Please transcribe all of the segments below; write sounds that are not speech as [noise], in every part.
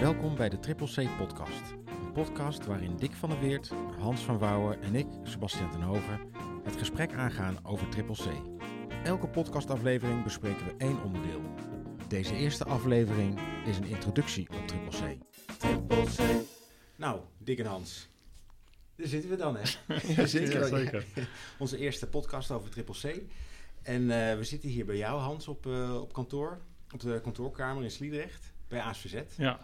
Welkom bij de Triple C podcast. Een podcast waarin Dick van der Weert, Hans van Wouwen en ik, Sebastian ten Hoven, het gesprek aangaan over Triple C. Elke podcastaflevering bespreken we één onderdeel. Deze eerste aflevering is een introductie op Triple C. Triple C. Nou, Dick en Hans. Daar zitten we dan, hè? [laughs] zeker. Ja, zeker. Onze eerste podcast over Triple C. En uh, we zitten hier bij jou, Hans, op, uh, op kantoor. Op de kantoorkamer in Sliedrecht, bij ASVZ. Ja.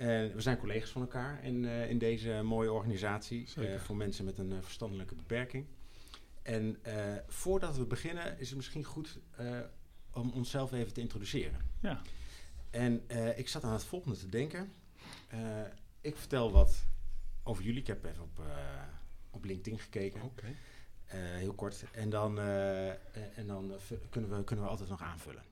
En we zijn collega's van elkaar in, uh, in deze mooie organisatie. voor mensen met een verstandelijke beperking. En voordat we beginnen, is het misschien goed om onszelf even te introduceren. Ja. En ik zat aan het volgende te denken. ik vertel wat over jullie. Ik heb even op, op LinkedIn gekeken. Oké. Okay. Uh, heel kort. En dan, uh, en dan kunnen, we, kunnen we altijd nog aanvullen.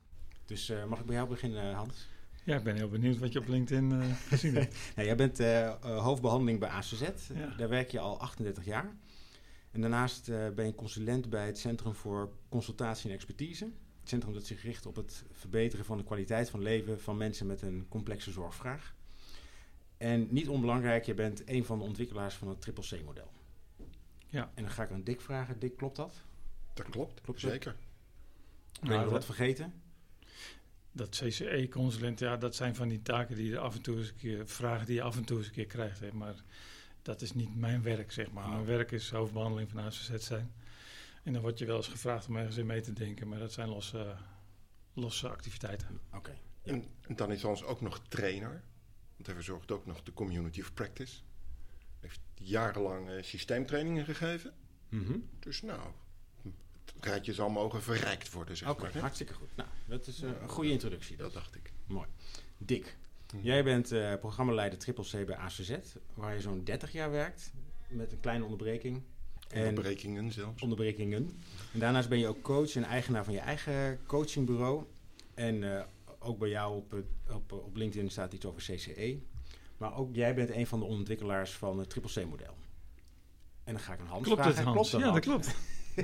Dus uh, mag ik bij jou beginnen, Hans? Ja, ik ben heel benieuwd wat je op LinkedIn [laughs] gezien hebt. nou, jij bent hoofdbehandeling bij ACZ. Ja. Daar werk je al 38 jaar. En daarnaast ben je consulent bij het Centrum voor Consultatie en Expertise. Het centrum dat zich richt op het verbeteren van de kwaliteit van leven van mensen met een complexe zorgvraag. En niet onbelangrijk, je bent een van de ontwikkelaars van het Triple C-model. Ja. En dan ga ik aan Dick vragen. Dick, klopt dat? Dat klopt, klopt zeker. Ben je nou, nog wat vergeten? Dat CCE-consulent, ja, dat zijn van die taken die je af en toe eens een keer, vragen die je af en toe eens een keer krijgt. Hè. Maar dat is niet mijn werk, zeg maar. Mijn werk is hoofdbehandeling van ACZ zijn. En dan word je wel eens gevraagd om ergens in mee te denken, maar dat zijn losse, losse activiteiten. Oké. Okay. Ja. En, en, dan is ons ook nog trainer, want hij verzorgt ook nog de community of practice heeft jarenlang uh, systeemtrainingen gegeven. Mm -hmm. Dus nou, het rijtje zal mogen verrijkt worden, zeg Oké, maar. hartstikke goed. Nou, dat is uh, een goede introductie. Dat dacht ik. Mooi. Dick, mm. jij bent uh, programmaleider Triple C bij ACZ, waar je zo'n 30 jaar werkt, met een kleine onderbreking. Onderbrekingen zelfs. Onderbrekingen. En daarnaast ben je ook coach en eigenaar van je eigen coachingbureau. En ook bij jou op, op, op LinkedIn staat iets over CCE. Maar ook jij bent een van de ontwikkelaars van het Triple C-model. En dan ga ik een Hans klopt vragen. Het, Hans? Klopt dat, ja, dat klopt.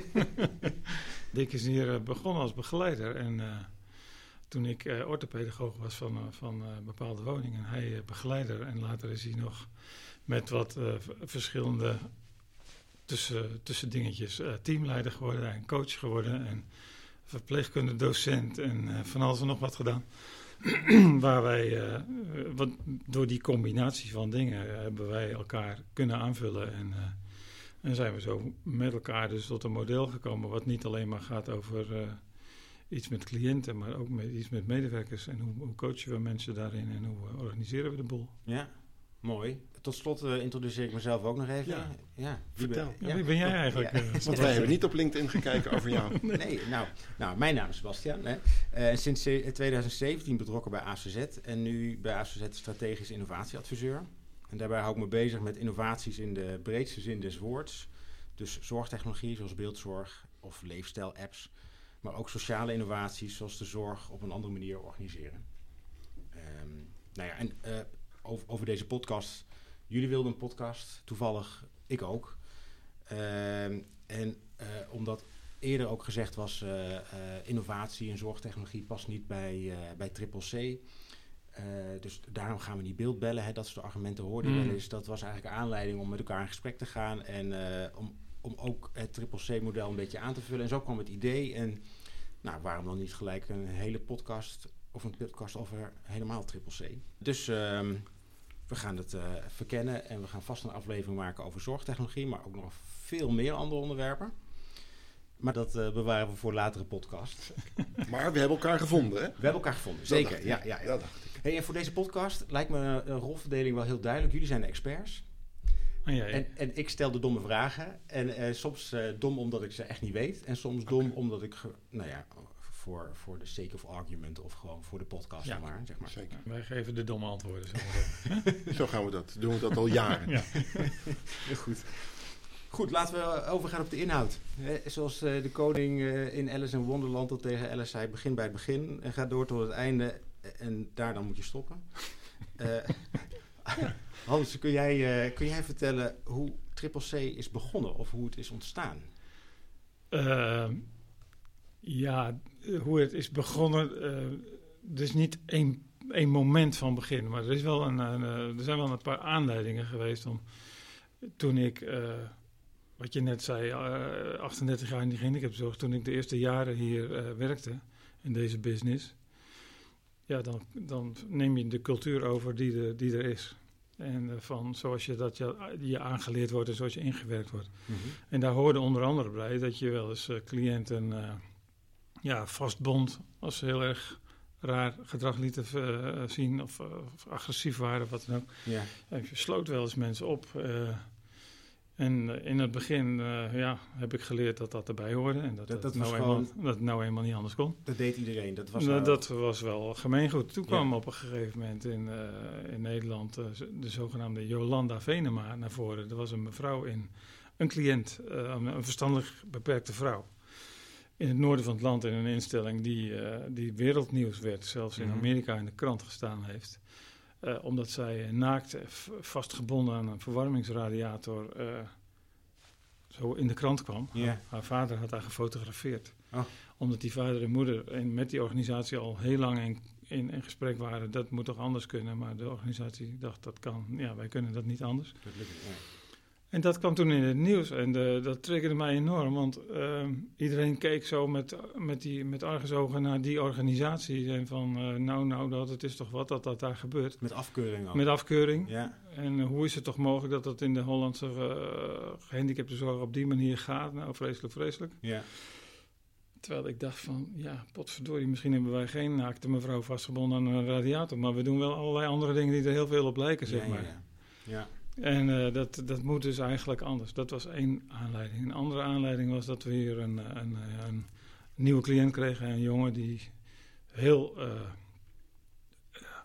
[laughs] Dick is hier begonnen als begeleider. En uh, toen ik uh, orthopedagoog was van, uh, van bepaalde woningen, hij begeleider. En later is hij nog met wat verschillende tussen, tussen dingetjes teamleider geworden en coach geworden. En verpleegkunde docent en van alles en nog wat gedaan. [clears throat] waar wij, wat, door die combinatie van dingen hebben wij elkaar kunnen aanvullen. En, en zijn we zo met elkaar dus tot een model gekomen wat niet alleen maar gaat over uh, iets met cliënten, maar ook met, iets met medewerkers. En hoe, hoe coachen we mensen daarin en hoe organiseren we de boel. Ja, mooi. Tot slot uh, introduceer ik mezelf ook nog even. Ja, ja. vertel. Ben, ja, wie ben jij eigenlijk? Ja. [laughs] Want wij hebben niet op LinkedIn gekeken over jou. nee, [laughs] nee nou, nou, mijn naam is Sebastian. Hè. Uh, sinds 2017 betrokken bij ACZ en nu bij ACZ strategisch innovatieadviseur. En daarbij hou ik me bezig met innovaties in de breedste zin des woords. Dus zorgtechnologie zoals beeldzorg of leefstijl-apps. Maar ook sociale innovaties zoals de zorg op een andere manier organiseren. Um, nou ja, en uh, over, over deze podcast Jullie wilden een podcast, toevallig ik ook. Uh, en uh, omdat eerder ook gezegd was, uh, innovatie en zorgtechnologie past niet bij, bij Triple C. dus daarom gaan we niet beeldbellen. Hè, dat soort argumenten hoorde je mm. wel eens. Dat was eigenlijk aanleiding om met elkaar in gesprek te gaan. En om, om ook het Triple C-model een beetje aan te vullen. En zo kwam het idee. En nou, waarom dan niet gelijk een hele podcast of een podcast over helemaal Triple C. Dus... Um, we gaan het uh, verkennen en we gaan vast een aflevering maken over zorgtechnologie, maar ook nog veel meer andere onderwerpen. Maar dat uh, bewaren we voor latere podcast. [laughs] Maar we hebben elkaar gevonden, hè? We hebben elkaar gevonden, zeker. Ja, ja, ja. Dat dacht ik. Hey, en voor deze podcast lijkt me een rolverdeling wel heel duidelijk. Jullie zijn de experts. Oh, ja, ja. En, en, ik stel de domme vragen. En uh, soms uh, dom omdat ik ze echt niet weet. En soms okay. dom omdat ik, nou ja, voor, voor de sake of argument of gewoon voor de podcast. Ja, maar, zeg maar. Zeker. Wij geven de domme antwoorden. Zo, [laughs] zo gaan we dat. Doen we dat al jaren. ja. [laughs] Heel goed. Goed, laten we overgaan op de inhoud. zoals uh, de koning uh, in Alice in Wonderland tot tegen Alice zei, begin bij het begin en ga door tot het einde en daar dan moet je stoppen. uh, [laughs] Hans, kun jij, kun jij vertellen hoe Triple C is begonnen of hoe het is ontstaan? ja, hoe het is begonnen. Is niet één één moment van begin. Maar er, is wel een, een, eh, er zijn wel een paar aanleidingen geweest om toen ik, eh, wat je net zei, eh, 38 jaar in die gehandicaptenzorg, toen ik de eerste jaren hier eh, werkte in deze business, ja, dan, dan neem je de cultuur over die, er- die er is. En eh, van zoals je dat je, je aangeleerd wordt en zoals je ingewerkt wordt. Mhm. En daar hoorde onder andere bij dat je wel eens eh, cliënten eh, ja, vastbond als ze heel erg raar gedrag lieten eh, zien of, of agressief waren, wat dan ook. Ja. Ja, je sloot wel eens mensen op. en eh, in het begin eh, ja, heb ik geleerd dat dat erbij hoorde. En dat, Dat- dat, dat was nou gewoon- eenmaal, dat het nou eenmaal niet anders kon. Dat deed iedereen. Dat was Nou, nou- dat was wel gemeengoed. Toen Ja. kwam op een gegeven moment in, eh, in Nederland de zogenaamde Jolanda Venema naar voren. Er was een mevrouw in, een cliënt, een een verstandelijk beperkte vrouw. In het noorden van het land in een instelling die, eh, die wereldnieuws werd, zelfs in Mhm. Amerika in de krant gestaan heeft. Eh, omdat zij naakt, eh, vastgebonden aan een verwarmingsradiator, eh, zo in de krant kwam. Haar, haar vader had haar gefotografeerd. Oh. Omdat die vader en moeder met die organisatie al heel lang in, in, in gesprek waren. Dat moet toch anders kunnen. Maar de organisatie dacht dat kan. Ja, wij kunnen dat niet anders. Dat lukt ja. En dat kwam toen in het nieuws en eh, dat triggerde mij enorm, want ehm, iedereen keek zo met, met, die, met argusogen naar die organisatie en van eh, nou, nou, dat het is toch wat dat dat daar gebeurt. Met afkeuring ook. Met afkeuring. ja. En eh, hoe is het toch mogelijk dat dat in de Hollandse gehandicaptenzorg op die manier gaat? Nou, vreselijk, vreselijk. Ja. Terwijl ik dacht van, ja, potverdorie, misschien hebben wij geen naakte mevrouw vastgebonden aan een radiator, maar we doen wel allerlei andere dingen die er heel veel op lijken, zeg ja, maar. Ja, ja. En eh, dat, dat moet dus eigenlijk anders. Dat was één aanleiding. Een andere aanleiding was dat we hier een, eh, een, een, een nieuwe cliënt kregen. Een jongen die heel uh,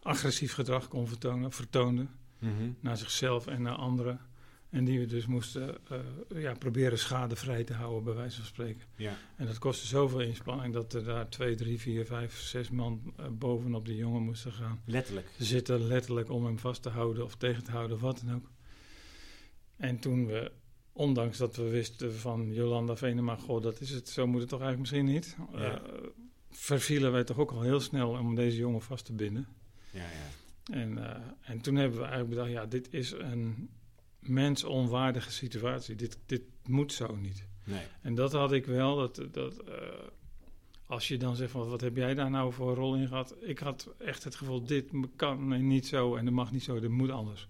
agressief gedrag kon vertonen, vertoonde. Mhm. Naar zichzelf en naar anderen. En die we dus moesten uh, ja, proberen schadevrij te houden, bij wijze van spreken. Ja. En dat kostte zoveel inspanning dat er daar twee, drie, vier, vijf, zes man uh, bovenop die jongen moesten gaan. Letterlijk. Zitten letterlijk om hem vast te houden of tegen te houden of wat dan ook. En toen we, ondanks dat we wisten van Jolanda Venema, goh, dat is het, zo moet het toch eigenlijk misschien niet. Ja. Uh, vervielen wij toch ook al heel snel om deze jongen vast te binden. Ja, ja. En, uh, en toen hebben we eigenlijk bedacht, ja, dit is een mensonwaardige situatie. Dit, dit moet zo niet. Nee. En dat had ik wel, dat, dat uh, als je dan zegt van wat heb jij daar nou voor een rol in gehad? Ik had echt het gevoel, dit kan niet zo en dat mag niet zo, dit moet anders.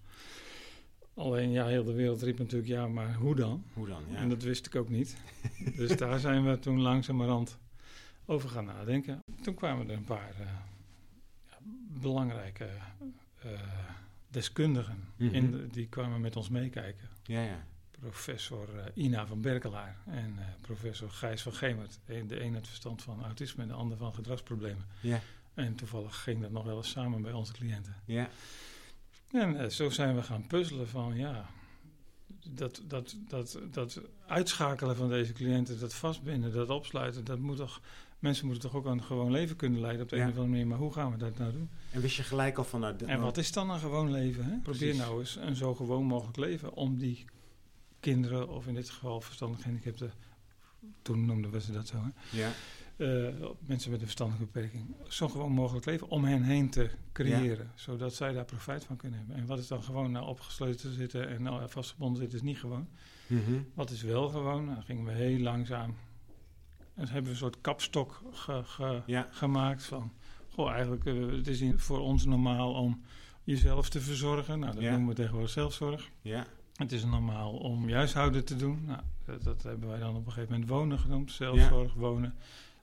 Alleen ja, heel de wereld riep natuurlijk ja, maar hoe dan? Hoe dan, ja. En dat wist ik ook niet. [laughs] dus daar zijn we toen langzamerhand over gaan nadenken. Toen kwamen er een paar uh, ja, belangrijke uh, deskundigen Mhm. mm -hmm. in de, die kwamen met ons meekijken. Ja, ja. Professor uh, Ina van Berkelaar en professor Gijs van Gemert. De een het verstand van autisme en de ander van gedragsproblemen. Ja. En toevallig ging dat nog wel eens samen bij onze cliënten. Ja. En uh, zo zijn we gaan puzzelen van ja, dat, dat, dat, dat uitschakelen van deze cliënten, dat vastbinden, dat opsluiten, dat moet toch, mensen moeten toch ook een gewoon leven kunnen leiden op de Ja. een of andere manier. Maar hoe gaan we dat nou doen? En wist je gelijk al van... Nou, dit- En wat is dan een gewoon leven? Hè? Probeer nou eens een zo gewoon mogelijk leven om die kinderen, of in dit geval verstandig gehandicapten, toen noemden we ze dat zo, hè? Ja. Uh, mensen met een verstandelijke beperking, zo gewoon mogelijk leven om hen heen te creëren, zodat zij daar profijt van kunnen hebben. En wat is dan gewoon nou opgesloten zitten en nou vastgebonden zitten, is niet gewoon. Mhm. Wat is wel gewoon? Dan gingen we heel langzaam. En hebben we een soort kapstok ge, ge, Ja. gemaakt van. Goh, eigenlijk uh, het is voor ons normaal om jezelf te verzorgen. Nou, dat Ja. noemen we tegenwoordig zelfzorg. Ja. Het is normaal om huishouden te doen. Nou, dat, dat hebben wij dan op een gegeven moment wonen genoemd. Zelfzorg, wonen.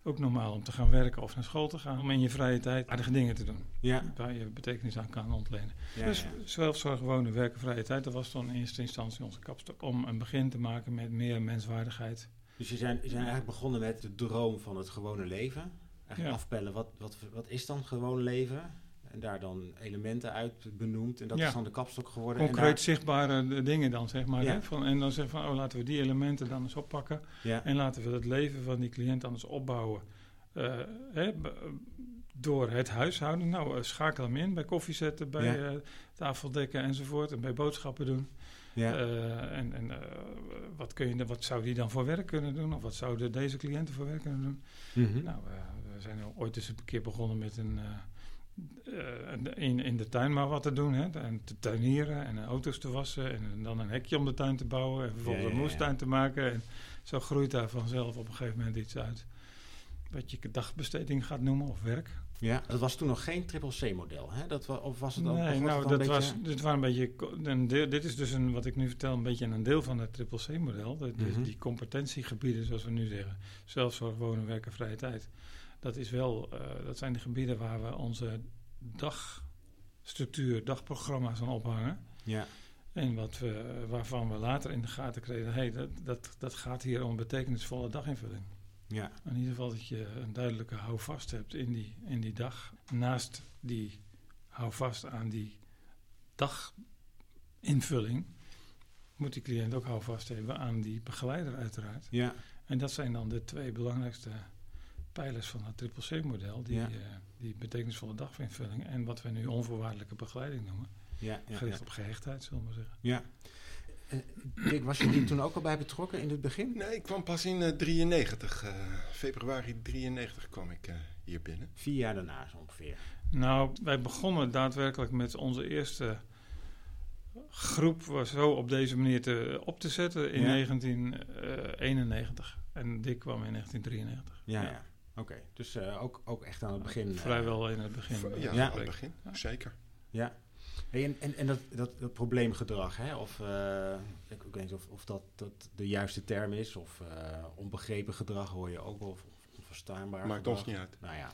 Ook normaal om te gaan werken of naar school te gaan. Om in je vrije tijd aardige dingen te doen. Ja. Waar je betekenis aan kan ontlenen. Ja, dus ja. zelfzorg, wonen, werken, vrije tijd. Dat was dan in eerste instantie onze kapstok. Om een begin te maken met meer menswaardigheid. Dus je zijn, je zijn eigenlijk begonnen met de droom van het gewone leven. Eigenlijk afpellen, wat, wat, wat is dan gewoon leven? En daar dan elementen uit benoemd. En dat Ja. is dan de kapstok geworden. En Concreet zichtbare eh, dingen dan, zeg maar. Ja. Hè? Van, en dan zeggen van, oh, laten we die elementen dan eens oppakken. daar- ja. En laten we het leven van die cliënt dan eens opbouwen. Eh, hè, door het huishouden. Nou, eh, schakel hem in bij koffie zetten, bij Ja. eh, tafel dekken enzovoort. En bij boodschappen doen. ja. En en wat, kun je, wat zou die dan voor werk kunnen doen? Of wat zouden deze cliënten voor werk kunnen doen? Mhm. Nou, we zijn ooit eens een keer begonnen met een, in, in de tuin maar wat te doen. Hè? En te tuinieren en auto's te wassen. En dan een hekje om de tuin te bouwen. En vervolgens Ja, ja, een moestuin te maken. En zo groeit daar vanzelf op een gegeven moment iets uit. Wat je dagbesteding gaat noemen of werk. Ja, dat was toen nog geen triple C-model, hè? Dat wa- of was het of Nee, was nou, het dat was, dit, waren een beetje, een deel, dit is dus een, wat ik nu vertel, een beetje een deel van het triple C-model. De- dus Mhm. Die competentiegebieden, zoals we nu zeggen. Zelfzorg, wonen, werken, vrije tijd. Dat, is wel, eh, dat zijn de gebieden waar we onze dagstructuur, dagprogramma's aan ophangen. Ja, En wat we, waarvan we later in de gaten kregen, hey, dat, dat, dat gaat hier om betekenisvolle daginvulling. ja, In ieder geval dat je een duidelijke houvast hebt in die, in die dag. Naast die houvast aan die daginvulling, moet die cliënt ook houvast hebben aan die begeleider uiteraard. ja, En dat zijn dan de twee belangrijkste pijlers van het triple C-model. Die, Ja. eh, die betekenisvolle daginvulling en wat we nu onvoorwaardelijke begeleiding noemen. ja, ja, gericht ja. op gehechtheid, zullen we maar zeggen. ja. Eh, Dick, was je hier toen ook al bij betrokken in het begin? Nee, ik kwam pas in eh, 93, eh, februari 93 kwam ik eh, hier binnen. Vier jaar daarna zo ongeveer. Nou, wij begonnen daadwerkelijk met onze eerste groep was zo op deze manier te, op te zetten in Ja. 1991. En Dick kwam in 1993. Ja, ja. Oké, dus eh, ook, ook echt aan het begin. eh, Vrijwel in het begin. Eh, ja, Ja. aan het begin, zeker. Ja. Hey, en en, en dat, dat, dat probleemgedrag, hè? of eh, ik, ik weet niet of, of dat, dat de juiste term is, of eh, onbegrepen gedrag hoor je ook wel, of onverstaanbaar Maakt ons niet uit. Nou ja,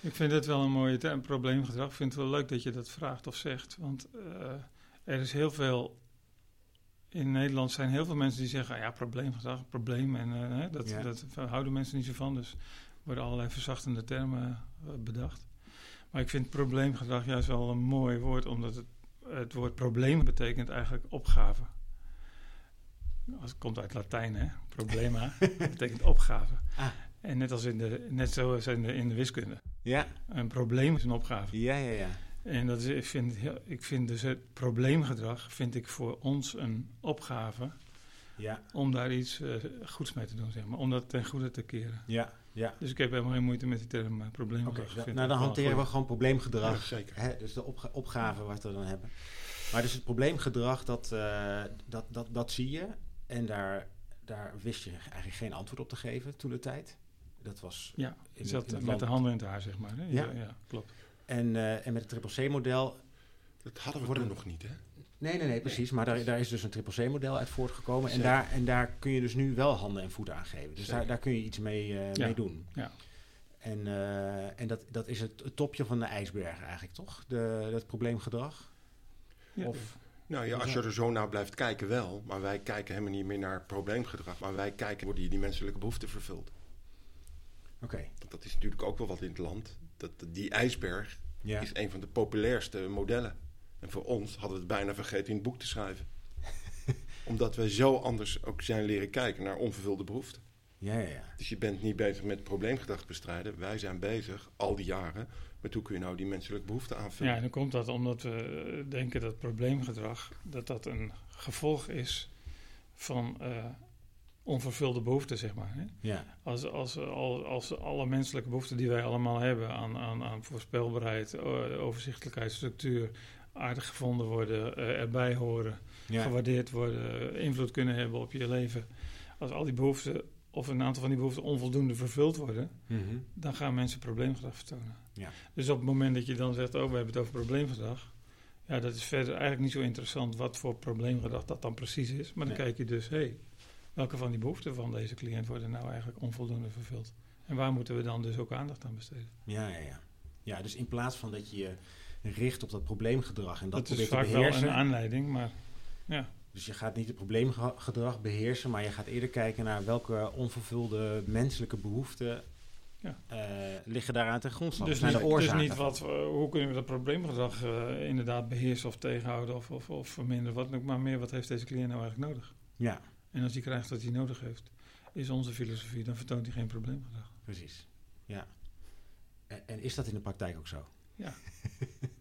Ik vind het wel een mooie term, probleemgedrag. Ik vind het wel leuk dat je dat vraagt of zegt. Want eh, er is heel veel... In Nederland zijn heel veel mensen die zeggen... ja, probleemgedrag, probleem. En eh, hè, dat, Ja. dat houden mensen niet zo van. Dus worden allerlei verzachtende termen eh, bedacht. Maar ik vind probleemgedrag juist wel een mooi woord... omdat het, het woord probleem betekent eigenlijk opgave. Het komt uit Latijn, hè. Problema [laughs] betekent opgave. Ah. En net als in de, net zoals in de, in de wiskunde. ja, Een probleem is een opgave. ja, ja, ja. En dat is, ik, vind, ik vind dus het probleemgedrag vind ik voor ons een opgave Ja, om daar iets eh, goeds mee te doen, zeg maar. Om dat ten goede te keren. ja, ja. Dus ik heb helemaal geen moeite met die term eh, Oké, probleemgedrag. Da- nou dan hanteren we gewoon probleemgedrag. Ja, zeker. Hè, dus de opga- opgave wat we dan hebben. Maar dus het probleemgedrag, dat, eh, dat, dat, dat zie je. En daar, daar wist je eigenlijk geen antwoord op te geven toen de tijd. Dat was Ja, in zat in met land. de handen in het haar, zeg maar. Hè? Ja. Ja, ja, klopt. En, eh, en met het triple C-model... Dat hadden we Worden- toen nog niet, hè? Nee, nee, nee, precies. Maar daar, daar is dus een triple C-model uit voortgekomen. En daar, en daar kun je dus nu wel handen en voeten aan geven. Dus Zeker. daar, daar kun je iets mee, eh, Ja. mee doen. Ja. En, eh, en dat, dat is het, het topje van de ijsberg eigenlijk, toch? De, dat probleemgedrag? Ja, Of, Nou ja, als je er zo naar blijft kijken wel. Maar wij kijken helemaal niet meer naar probleemgedrag. Maar wij kijken worden die menselijke behoeften vervuld. Oké, Want dat is natuurlijk ook wel wat in het land. Dat, die ijsberg ja. is een van de populairste modellen. En voor ons hadden we het bijna vergeten in het boek te schrijven. [laughs] Omdat wij zo anders ook zijn leren kijken naar onvervulde behoeften. Ja, ja, ja. Dus je bent niet bezig met probleemgedrag bestrijden. Wij zijn bezig, al die jaren, met hoe kun je nou die menselijke behoeften aanvullen. Ja, en dan komt dat omdat we denken dat probleemgedrag dat dat een gevolg is van eh, onvervulde behoeften, zeg maar. Hè? Ja, Als, als, als, als alle menselijke behoeften die wij allemaal hebben aan, aan, aan voorspelbaarheid, overzichtelijkheid, structuur, aardig gevonden worden, eh, erbij horen, ja. gewaardeerd worden, invloed kunnen hebben op je leven. Als al die behoeften, of een aantal van die behoeften onvoldoende vervuld worden, Mhm. dan gaan mensen probleemgedrag vertonen. Ja. Dus op het moment dat je dan zegt, oh, we hebben het over probleemgedrag. Ja, dat is verder eigenlijk niet zo interessant wat voor probleemgedrag dat dan precies is. Maar dan Nee. kijk je dus, hé, hey, welke van die behoeften van deze cliënt worden nou eigenlijk onvoldoende vervuld? En waar moeten we dan dus ook aandacht aan besteden? Ja, ja, ja. Ja, dus in plaats van dat je je richt op dat probleemgedrag en dat, Dat, is vaak wel een aanleiding, maar Dus je gaat niet het probleemgedrag beheersen, maar je gaat eerder kijken naar welke onvervulde menselijke behoeften Ja. eh, liggen daaraan ten grondslag. dus niet, de dus niet wat, eh, hoe kunnen we dat probleemgedrag eh, inderdaad beheersen of tegenhouden of, of, of verminderen, wat, ook, maar meer wat heeft deze cliënt nou eigenlijk nodig? Ja, En als hij krijgt wat hij nodig heeft, is onze filosofie, dan vertoont hij geen probleemgedrag. precies. Ja. En, en is dat in de praktijk ook zo? Ja, [laughs]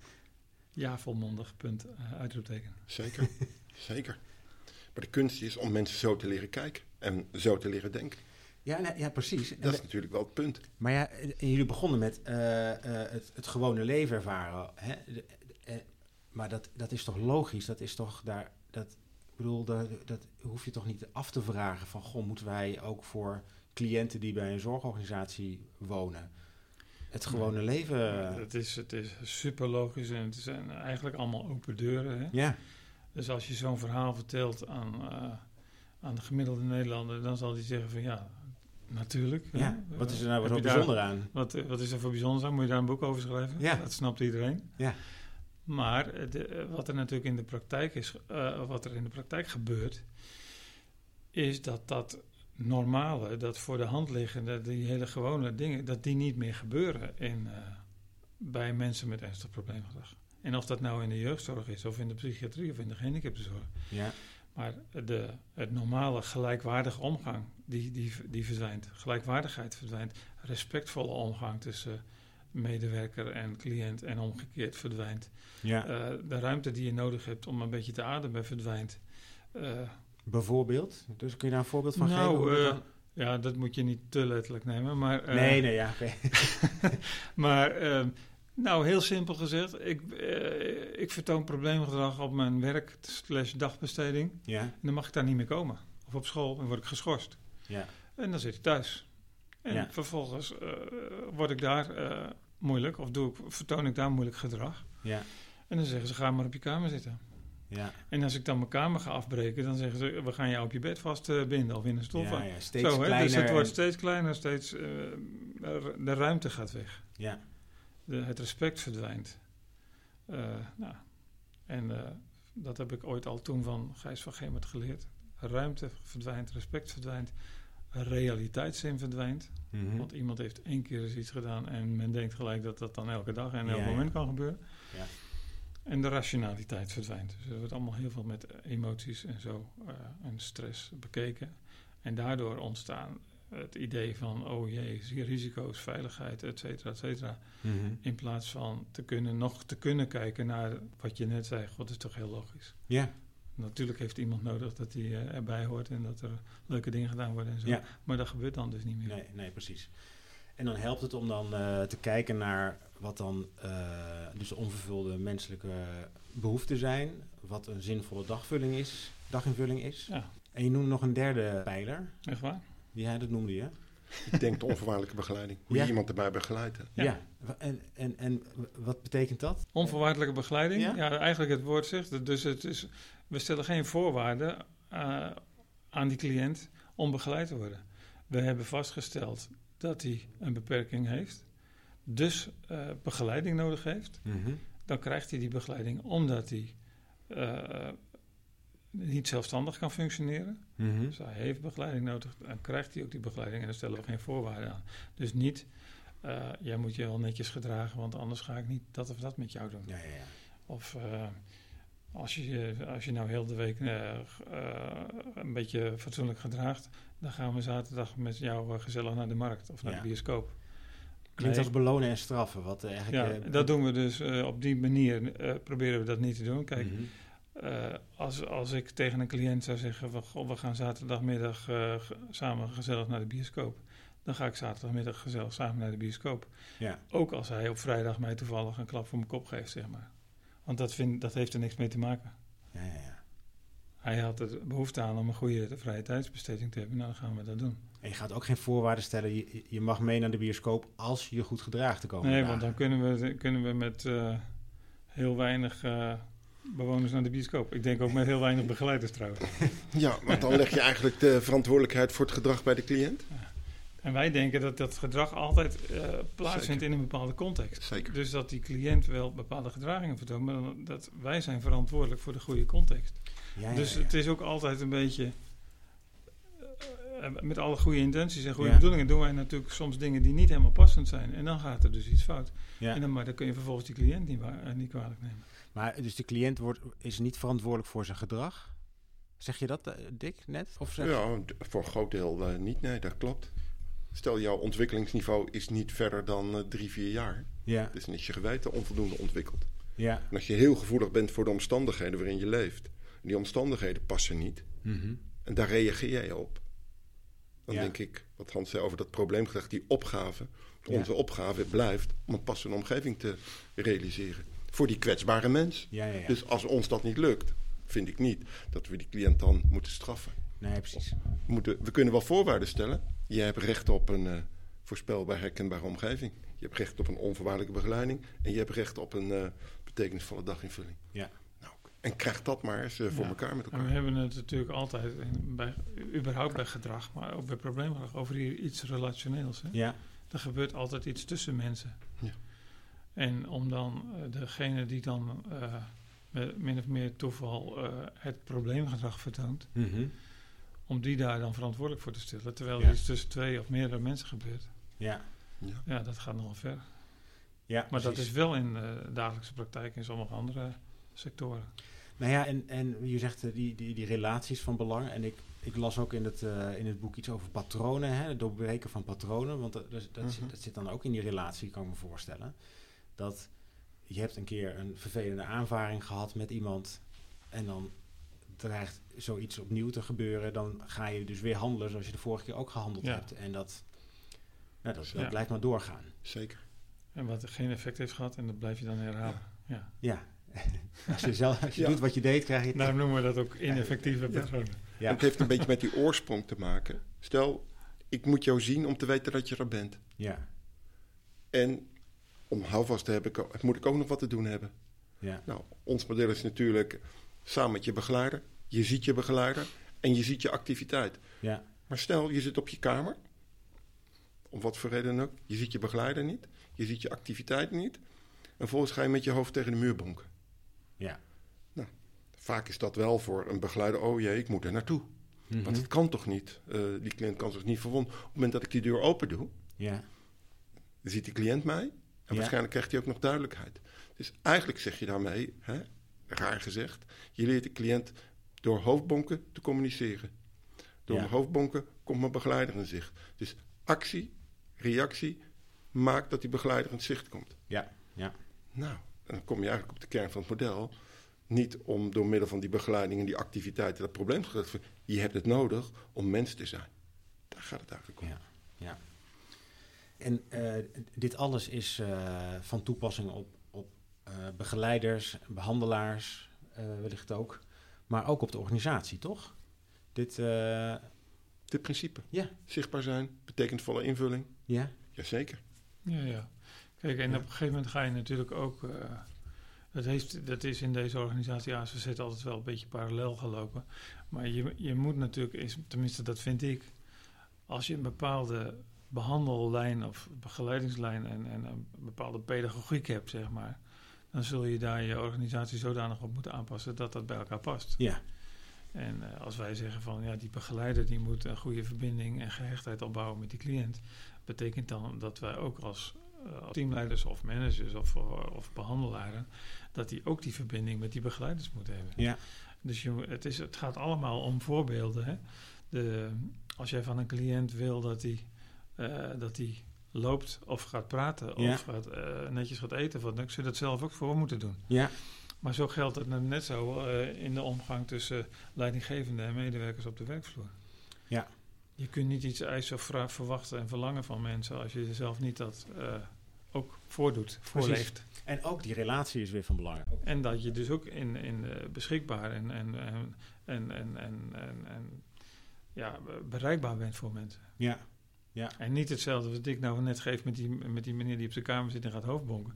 volmondig, punt, eh, uitroepteken. Zeker, [laughs] zeker. Maar de kunst is om mensen zo te leren kijken en zo te leren denken. Ja, ja precies. En Dat is natuurlijk wel het punt. maar ja, en jullie begonnen met eh, eh, het, het gewone leven ervaren. Hè? De- de- maar dat, dat is toch logisch? Dat is toch daar. Dat, ik bedoel, dat, dat hoef je toch niet af te vragen van goh, moeten wij ook voor cliënten die bij een zorgorganisatie wonen, het gewone leven. het, is, het is super logisch en het zijn eigenlijk allemaal open deuren. Hè? Ja, Dus als je zo'n verhaal vertelt aan, eh, aan de gemiddelde Nederlander, dan zal hij zeggen van ja, natuurlijk. hè. ja. Wat is er nou daar- bijzonder aan? Wat, eh, wat is er voor bijzonder aan? Moet je daar een boek over schrijven? Ja. Dat snapt iedereen. Ja. Maar eh, de, eh, wat er natuurlijk in de praktijk is, eh, wat er in de praktijk gebeurt, is dat dat normale, dat voor de hand liggende, die hele gewone dingen, dat die niet meer gebeuren in, eh, bij mensen met ernstig probleemgedrag. En of dat nou in de jeugdzorg is, of in de psychiatrie, of in de gehandicaptenzorg. Ja, Maar de, het normale gelijkwaardige omgang, die, die, die verdwijnt. Gelijkwaardigheid verdwijnt. Respectvolle omgang tussen medewerker en cliënt en omgekeerd verdwijnt. ja. Eh, de ruimte die je nodig hebt om een beetje te ademen verdwijnt. Eh, Bijvoorbeeld? Dus kun je daar een voorbeeld van Nou, geven? dan- ja, dat moet je niet te letterlijk nemen. Maar, eh, nee, nee, ja. [laughs] maar ehm, nou, heel simpel gezegd, ik, eh, ik vertoon probleemgedrag op mijn werk slash dagbesteding. Ja, En dan mag ik daar niet meer komen. Of op school, dan word ik geschorst. ja. En dan zit ik thuis. En Ja. vervolgens word ik daar moeilijk, of doe ik, vertoon ik daar moeilijk gedrag. Ja, En dan zeggen ze, ga maar op je kamer zitten. Ja. En als ik dan mijn kamer ga afbreken, dan zeggen ze, we gaan jou op je bed vastbinden of in een stoel. ja, ja. Steeds Zo, kleiner. Dus het wordt steeds kleiner, steeds, eh, de ruimte gaat weg. Ja, De, het respect verdwijnt. Eh, nou, en eh, dat heb ik ooit al toen van Gijs van Gemert geleerd. Ruimte verdwijnt, respect verdwijnt, realiteitszin verdwijnt. mhm. Want iemand heeft één keer eens iets gedaan en men denkt gelijk dat dat dan elke dag en elk moment kan gebeuren. Ja. En de rationaliteit verdwijnt. Dus er wordt allemaal heel veel met emoties en zo eh, en stress bekeken. En daardoor ontstaan het idee van, oh jee, zie- risico's, veiligheid, et cetera, et cetera. Mhm. In plaats van te kunnen, nog te kunnen kijken naar wat je net zei. God, is toch heel logisch. Ja, Natuurlijk heeft iemand nodig dat hij eh, erbij hoort en dat er leuke dingen gedaan worden en zo. Ja. Maar dat gebeurt dan dus niet meer. nee, nee, precies. En dan helpt het om dan eh, te kijken naar wat dan eh, dus de onvervulde menselijke behoeften zijn. Wat een zinvolle dagvulling is, daginvulling is. Ja, En je noemt nog een derde pijler. echt waar? Hij dat noemde je. Ik denk de onvoorwaardelijke begeleiding. Hoe Ja. je iemand erbij begeleidt. Ja. Ja. En, en, en wat betekent dat? Onvoorwaardelijke begeleiding. Ja? Ja? eigenlijk het woord zegt het. Dus het is, we stellen geen voorwaarden eh, aan die cliënt om begeleid te worden. We hebben vastgesteld dat hij een beperking heeft, dus eh, begeleiding nodig heeft. Mhm. Dan krijgt hij die begeleiding omdat hij eh, niet zelfstandig kan functioneren. Mhm. Dus hij heeft begeleiding nodig, dan krijgt hij ook die begeleiding en dan stellen we geen voorwaarden aan. Dus niet, eh, jij moet je wel netjes gedragen, want anders ga ik niet dat of dat met jou doen. Ja, ja, ja. Of als, je, als je nou heel de week een beetje fatsoenlijk gedraagt, dan gaan we zaterdag met jou gezellig naar de markt of naar de bioscoop. Klinkt Nee. als belonen en straffen. Wat eh, Ja, eigenlijk, eh, dat doen we dus eh, op die manier, eh, proberen we dat niet te doen. Kijk, Mhm. Als, als ik tegen een cliënt zou zeggen: van, goh, we gaan zaterdagmiddag samen gezellig naar de bioscoop. Dan ga ik zaterdagmiddag gezellig samen naar de bioscoop. Ja. Ook als hij op vrijdag mij toevallig een klap voor mijn kop geeft, zeg maar. Want dat, vind, dat heeft er niks mee te maken. Ja, ja, ja. Hij had er behoefte aan om een goede vrije tijdsbesteding te hebben. Nou, dan gaan we dat doen. En je gaat ook geen voorwaarden stellen. Je, je mag mee naar de bioscoop als je goed gedraagt te komen. Nee, want dan kunnen we, kunnen we met eh, heel weinig eh, bewoners naar de bioscoop. Ik denk ook met heel weinig begeleiders trouwens. Ja, want dan leg je eigenlijk de verantwoordelijkheid voor het gedrag bij de cliënt. En wij denken dat dat gedrag altijd eh, plaatsvindt Zeker. in een bepaalde context. Zeker. Dus dat die cliënt wel bepaalde gedragingen vertoont, maar dat wij zijn verantwoordelijk voor de goede context. Ja, ja, dus ja. het is ook altijd een beetje. eh, eh, met alle goede intenties en goede Ja. bedoelingen doen wij natuurlijk soms dingen die niet helemaal passend zijn. En dan gaat er dus iets fout. Ja. En dan, maar dan kun je vervolgens die cliënt niet, eh, niet kwalijk nemen. Maar dus de cliënt wordt, is niet verantwoordelijk voor zijn gedrag? Zeg je dat, Dick, net? Of zeg Ja, voor een groot deel niet. Nee, dat klopt. Stel, jouw ontwikkelingsniveau is niet verder dan eh, drie, vier jaar. Ja, Dus dan is je geweten onvoldoende ontwikkeld. ja. En als je heel gevoelig bent voor de omstandigheden waarin je leeft, die omstandigheden passen niet, Mhm. en daar reageer jij op, Dan Ja. denk ik, wat Hans zei over dat probleemgedrag, die opgave. Ja. Onze opgave blijft om een passende omgeving te realiseren. Voor die kwetsbare mens. Ja. Dus als ons dat niet lukt, vind ik niet dat we die cliënt dan moeten straffen. nee, precies. We, moeten, we kunnen wel voorwaarden stellen. Je hebt recht op een eh, voorspelbaar, herkenbare omgeving. Je hebt recht op een onvoorwaardelijke begeleiding. En je hebt recht op een eh, betekenisvolle daginvulling. Ja. En krijg dat maar eens eh, voor Ja. elkaar met En we elkaar. hebben het natuurlijk altijd, in- bij, überhaupt bij gedrag, maar ook bij probleemgedrag, over hier iets relationeels. Hè? Ja, Er gebeurt altijd iets tussen mensen. Ja. En om dan eh, degene die dan eh, met min of meer toeval het probleemgedrag vertoont, Mhm. om die daar dan verantwoordelijk voor te stellen, terwijl Ja. er iets tussen twee of meerdere mensen gebeurt. ja, Ja. Ja, dat gaat nogal ver. ja. Maar dat is wel in de dagelijkse praktijk in sommige andere sectoren. Nou ja, en, en je zegt eh, die, die, die relaties van belang. En ik, ik las ook in het, eh, in het boek iets over patronen, hè, het doorbreken van patronen. Want dat, dat, dat, zit, Mhm. dat zit dan ook in die relatie, kan ik me voorstellen. Dat je hebt een keer een vervelende aanvaring gehad met iemand. En dan dreigt zoiets opnieuw te gebeuren. Dan ga je dus weer handelen zoals je de vorige keer ook gehandeld Ja. hebt. En dat, nou, dat, dat Ja. blijft maar doorgaan. Zeker. En wat geen effect heeft gehad, en dat blijf je dan herhalen. Ja. Ja, [laughs] als je, zelf, als je Ja. doet wat je deed, krijg je... Daarom noemen we dat ook ineffectieve Ja. patronen. Ja. Het heeft een beetje met die oorsprong te maken. Stel, ik moet jou zien om te weten dat je er bent. Ja, En om houvast te hebben, moet ik ook nog wat te doen hebben. ja, Nou, ons model is natuurlijk samen met je begeleider. Je ziet je begeleider en je ziet je activiteit. ja, Maar stel, je zit op je kamer. Om wat voor reden dan ook. Je ziet je begeleider niet. Je ziet je activiteit niet. En vervolgens ga je met je hoofd tegen de muur bonken. Ja. Vaak is dat wel voor een begeleider. Oh jee, ik moet er naartoe. Mhm. Want het kan toch niet? Eh, die cliënt kan zich niet verwonden. Op het moment dat ik die deur open doe, Ja, ziet die cliënt mij. En Ja. waarschijnlijk krijgt hij ook nog duidelijkheid. Dus eigenlijk zeg je daarmee, hè, raar gezegd, je leert de cliënt door hoofdbonken te communiceren. Door Ja. mijn hoofdbonken komt mijn begeleider in zicht. Dus actie, reactie, maakt dat die begeleider in zicht komt. ja, ja. Nou, en dan kom je eigenlijk op de kern van het model. Niet om door middel van die begeleiding en die activiteiten dat probleem te veranderen. Je hebt het nodig om mens te zijn. Daar gaat het eigenlijk om. Ja, ja. En eh, dit alles is eh, van toepassing op, op eh, begeleiders, behandelaars, eh, wellicht ook. Maar ook op de organisatie, toch? Dit, eh, Dit principe. Ja. Zichtbaar zijn, betekenisvolle invulling. ja, Jazeker. Ja, ja. Kijk, en Ja. op een gegeven moment ga je natuurlijk ook. eh, dat, heeft, dat is in deze organisatie AZZ altijd wel een beetje parallel gelopen. Maar je, je moet natuurlijk, is, tenminste dat vind ik, als je een bepaalde behandellijn of begeleidingslijn en, en een bepaalde pedagogiek hebt, zeg maar, dan zul je daar je organisatie zodanig op moeten aanpassen dat dat bij elkaar past. ja, En eh, als wij zeggen van ja, die begeleider die moet een goede verbinding en gehechtheid opbouwen met die cliënt, betekent dan dat wij ook als teamleiders of managers of, eh, of behandelaren, dat die ook die verbinding met die begeleiders moeten hebben. ja, Dus je, het, is, het gaat allemaal om voorbeelden. Hè? De, als jij van een cliënt wil dat hij eh, dat die loopt of gaat praten Ja. of gaat, eh, netjes gaat eten, wat, dan zul je dat zelf ook voor moeten doen. ja, Maar zo geldt het net zo eh, in de omgang tussen leidinggevende en medewerkers op de werkvloer. Ja je kunt niet iets eisen of verwachten en verlangen van mensen als je jezelf niet dat eh, ook voordoet, voorleeft. En ook die relatie is weer van belang. En dat je dus ook in, in eh, beschikbaar en, en, en, en, en, en, ja, bereikbaar bent voor mensen. Ja. ja. En niet hetzelfde wat ik nou net geef met die, met die meneer die op zijn kamer zit en gaat hoofdbonken.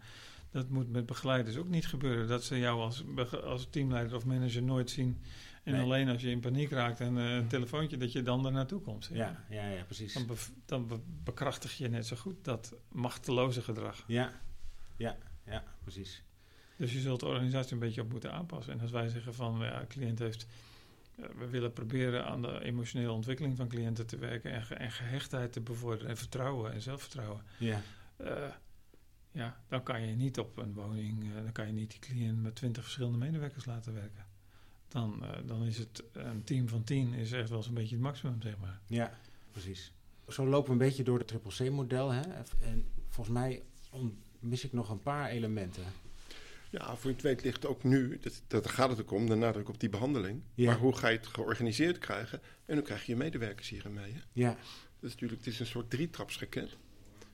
Dat moet met begeleiders ook niet gebeuren. Dat ze jou als, als teamleider of manager nooit zien. En Nee. alleen als je in paniek raakt en eh, een telefoontje, dat je dan er naartoe komt. ja, ja, ja, precies. Dan, dan be- bekrachtig je net zo goed dat machteloze gedrag. Ja, ja, ja, precies. Dus je zult de organisatie een beetje op moeten aanpassen. En als wij zeggen van ja, de cliënt heeft. eh, we willen proberen aan de emotionele ontwikkeling van cliënten te werken en, ge- en gehechtheid te bevorderen en vertrouwen en zelfvertrouwen. Ja, Eh, ja, dan kan je niet op een woning, eh, dan kan je niet die cliënt met twintig verschillende medewerkers laten werken. Dan, eh, dan is het een team van tien is echt wel zo'n beetje het maximum, zeg maar. ja, precies. Zo lopen we een beetje door het triple C-model. Hè? En volgens mij mis ik nog een paar elementen. Ja, voor je het weet ligt ook nu, dat, dat gaat het ook om, de nadruk op die behandeling. Ja. Maar hoe ga je het georganiseerd krijgen? En hoe krijg je je medewerkers hierin mee? Hè? Ja, Dat is natuurlijk, het is een soort drietrapsraket.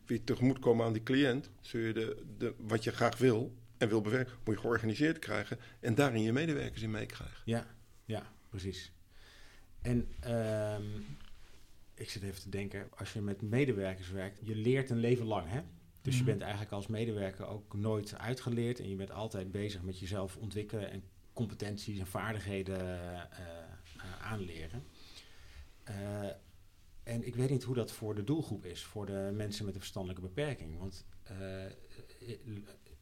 Je tegemoetkomen aan die cliënt, zul je de, de, wat je graag wil en wil bewerken, moet je georganiseerd krijgen en daarin je medewerkers in meekrijgen. Ja, ja, precies. En ehm, ik zit even te denken, als je met medewerkers werkt, je leert een leven lang, hè? Dus je Mhm. bent eigenlijk als medewerker ook nooit uitgeleerd en je bent altijd bezig met jezelf ontwikkelen en competenties en vaardigheden eh, eh, aanleren. En ik weet niet hoe dat voor de doelgroep is, voor de mensen met een verstandelijke beperking. Want eh,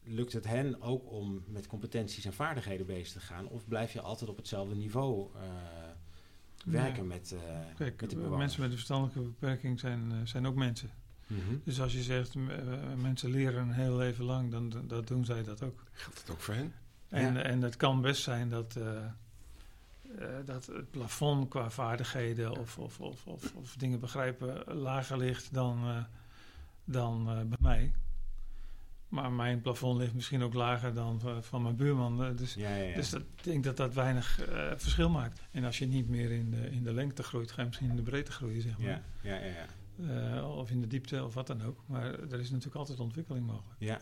lukt het hen ook om met competenties en vaardigheden bezig te gaan? Of blijf je altijd op hetzelfde niveau eh, werken Nee. met, eh Kijk, met de bewoners? mensen met een verstandelijke beperking zijn, zijn ook mensen. Mhm. Dus als je zegt, mensen leren een heel leven lang, dan dan- dat doen zij dat ook. Geldt dat ook voor hen? En, Ja. en het kan best zijn dat, eh, dat het plafond qua vaardigheden of, of, of, of, of dingen begrijpen lager ligt dan, eh, dan eh, bij mij. Maar mijn plafond ligt misschien ook lager dan van- mijn buurman. Dus, Ja, ja, ja. dus dat, ik denk dat dat weinig verschil maakt. En als je niet meer in de, in de lengte groeit, ga je misschien in de breedte groeien, zeg maar. ja, ja, ja, of in de diepte of wat dan ook. Maar er is natuurlijk altijd ontwikkeling mogelijk. ja.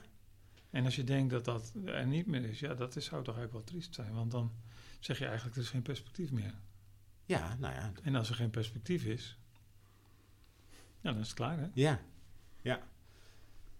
En als je denkt dat dat er niet meer is, ja, dat is, zou toch eigenlijk wel triest zijn. Want dan zeg je eigenlijk, er is geen perspectief meer. Ja, nou ja. En als er geen perspectief is, ja, dan is het klaar, hè? Ja, ja.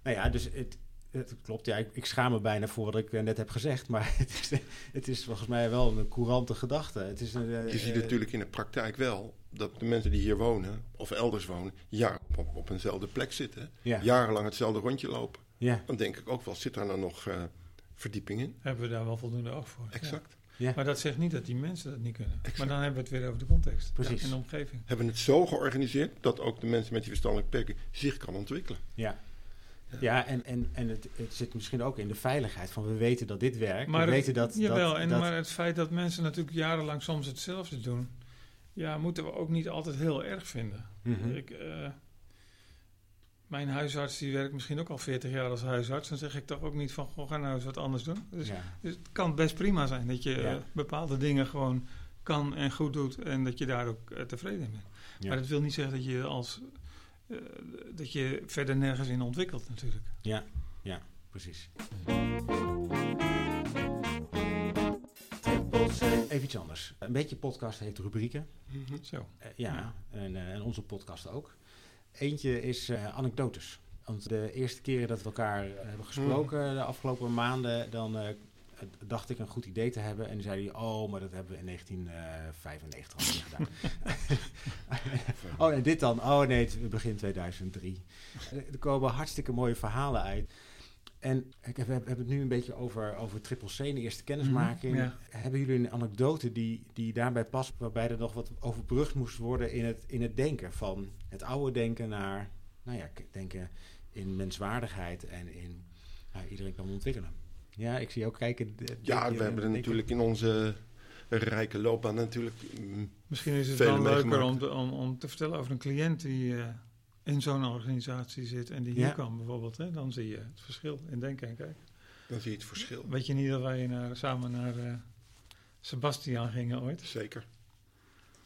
Nou ja, dus het, het klopt. Ja, ik, ik schaam me bijna voor wat ik eh, net heb gezegd. Maar [laughs] het is, het is volgens mij wel een courante gedachte. Het is een, eh, Je ziet eh, natuurlijk in de praktijk wel dat de mensen die hier wonen of elders wonen, jaar op, op eenzelfde plek zitten, Ja, jarenlang hetzelfde rondje lopen. ja, Dan denk ik ook wel, zit daar nou nog eh, verdieping in? Hebben we daar wel voldoende oog voor. Exact. Ja. Maar dat zegt niet dat die mensen dat niet kunnen. Exact. Maar dan hebben we het weer over de context Precies. en de omgeving. Hebben het zo georganiseerd dat ook de mensen met die verstandelijke beperking zich kan ontwikkelen. Ja. Ja, en, en, en het, het zit misschien ook in de veiligheid van we weten dat dit werkt. Maar we het- weten dat. Jawel, dat, en, dat- maar het feit dat mensen natuurlijk jarenlang soms hetzelfde doen, ja, moeten we ook niet altijd heel erg vinden. Mhm. Ik, eh, mijn huisarts die werkt misschien ook al 40 jaar als huisarts. Dan zeg ik toch ook niet van, goh, ga nou eens wat anders doen. Dus, ja. dus het kan best prima zijn dat je Ja. eh, bepaalde dingen gewoon kan en goed doet. En dat je daar ook eh, tevreden in bent. Ja. Maar dat wil niet zeggen dat je als... eh, dat je verder nergens in ontwikkelt natuurlijk. ja, ja, precies. Even iets anders. Een beetje podcast heeft rubrieken. Zo. Eh, ja, en, en onze podcast ook. Eentje is eh, anekdotes. Want de eerste keren dat we elkaar eh, hebben gesproken, de afgelopen maanden, dan eh, dacht ik een goed idee te hebben. En zei hij, oh, maar dat hebben we in 1995 al niet gedaan. [laughs] oh, en dit dan? Oh nee, het begin 2003. Eh, Er komen hartstikke mooie verhalen uit. En ik heb, we hebben het nu een beetje over, over Triple C, de eerste kennismaking. Mhm, ja. Hebben jullie een anekdote die, die daarbij past, waarbij er nog wat overbrugd moest worden in het, in het denken? Van het oude denken naar, nou ja, denken in menswaardigheid en in nou, iedereen kan ontwikkelen. Ja, ik zie ook kijken. Ja, we hebben er natuurlijk in onze rijke loopbaan natuurlijk... mm, Misschien is het wel leuker om te, om, om te vertellen over een cliënt die eh, in zo'n organisatie zit en die hier Ja. kwam bijvoorbeeld. Hè? Dan zie je het verschil in denken en kijken. Dan zie je het verschil. Weet je niet dat wij naar, samen naar eh Sebastian gingen ooit? Zeker.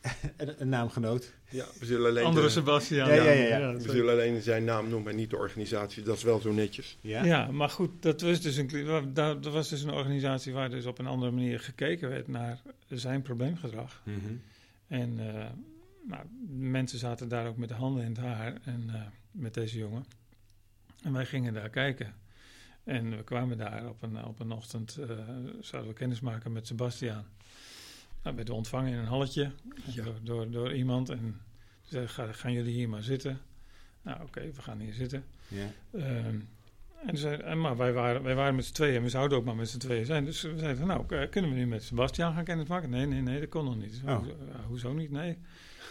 [laughs] Een, een naamgenoot. Ja, we zullen alleen, Andere de- Sebastian. Ja, ja, ja, ja. we zullen alleen zijn naam noemen en niet de organisatie. Dat is wel zo netjes. Ja. Ja, maar goed, dat was, dus een, dat was dus een organisatie waar dus op een andere manier gekeken werd naar zijn probleemgedrag. Mhm. En eh, nou, mensen zaten daar ook met de handen in het haar en, eh, met deze jongen. En wij gingen daar kijken. En we kwamen daar op een, op een ochtend, eh, zouden we kennis maken met Sebastiaan. Nou, werden we ontvangen in een halletje Ja. door, door, door iemand. En zei, "Ga- gaan jullie hier maar zitten? Nou, oké, we gaan hier zitten. Ja. Ehm, en zei, maar wij waren, wij waren met z'n tweeën en we zouden ook maar met z'n tweeën zijn. Dus we zeiden, nou, kunnen we nu met Sebastian gaan kennismaken? Nee, nee, nee, dat kon nog niet. Oh. Hoezo niet? Nee.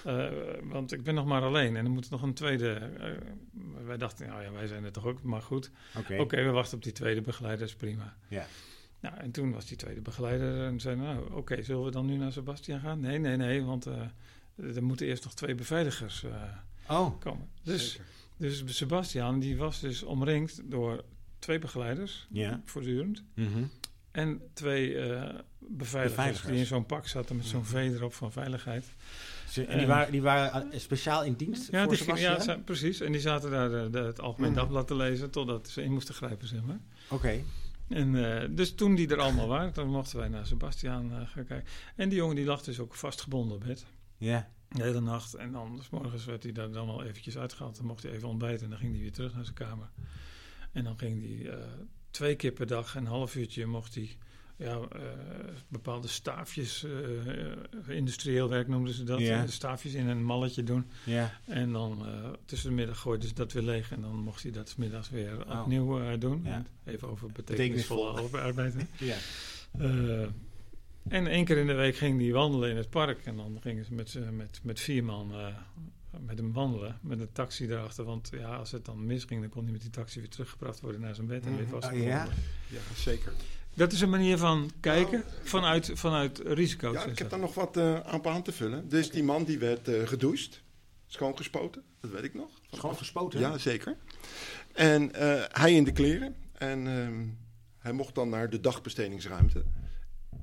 Eh, want ik ben nog maar alleen en er moet nog een tweede... eh, wij dachten, nou ja, wij zijn er toch ook, maar goed. Oké. Oké, we wachten op die tweede begeleider, is prima. Ja. Nou, en toen was die tweede begeleider en zei, nou, oké, zullen we dan nu naar Sebastian gaan? Nee, nee, nee, want eh, er moeten eerst nog twee beveiligers Oh, komen. Dus... Zeker. Dus Sebastian die was dus omringd door twee begeleiders, ja. voortdurend. Mhm. en twee beveiligers, Beveiligers. die in zo'n pak zaten met zo'n V erop van veiligheid. Ze- en die En- waren, die waren eh, speciaal in dienst Ja, voor die, ja ze- precies. En die zaten daar de, de- het Algemeen Mhm. Dagblad te lezen totdat ze in moesten grijpen, zeg maar. Oké. En eh, dus toen die er allemaal waren, dan mochten wij naar Sebastiaan eh, gaan kijken. En die jongen die lag dus ook vastgebonden op bed. Ja. De hele nacht. En dan, s morgens werd hij daar dan wel eventjes uitgehaald. Dan mocht hij even ontbijten en dan ging hij weer terug naar zijn kamer. En dan ging hij eh, twee keer per dag, een half uurtje, mocht hij ja, eh, bepaalde staafjes, eh, eh, industrieel werk noemden ze dat. Ja. eh, Staafjes in een malletje doen. Ja. En dan eh, tussen de middag gooiden ze dat weer leeg. En dan mocht hij dat 's middags weer Oh. opnieuw eh, doen. Ja. Even over betekenisvolle Betekenisvol. arbeid. [laughs] Ja. Eh, en één keer in de week ging hij wandelen in het park. En dan gingen ze met, met, met vier man eh, met hem wandelen. Met een taxi erachter. Want ja, als het dan misging, dan kon hij met die taxi weer teruggebracht worden naar zijn bed. En weer Mhm. vastgebonden Oh. Ja, zeker. Dat is een manier van kijken vanuit, vanuit risico's. Ja, ik heb daar nog wat eh, aan te vullen. Dus die man die werd eh gedoucht, schoongespoten, dat weet ik nog. Gewoon gespoten? Ja, zeker. En eh, hij in de kleren. En ehm, hij mocht dan naar de dagbestedingsruimte.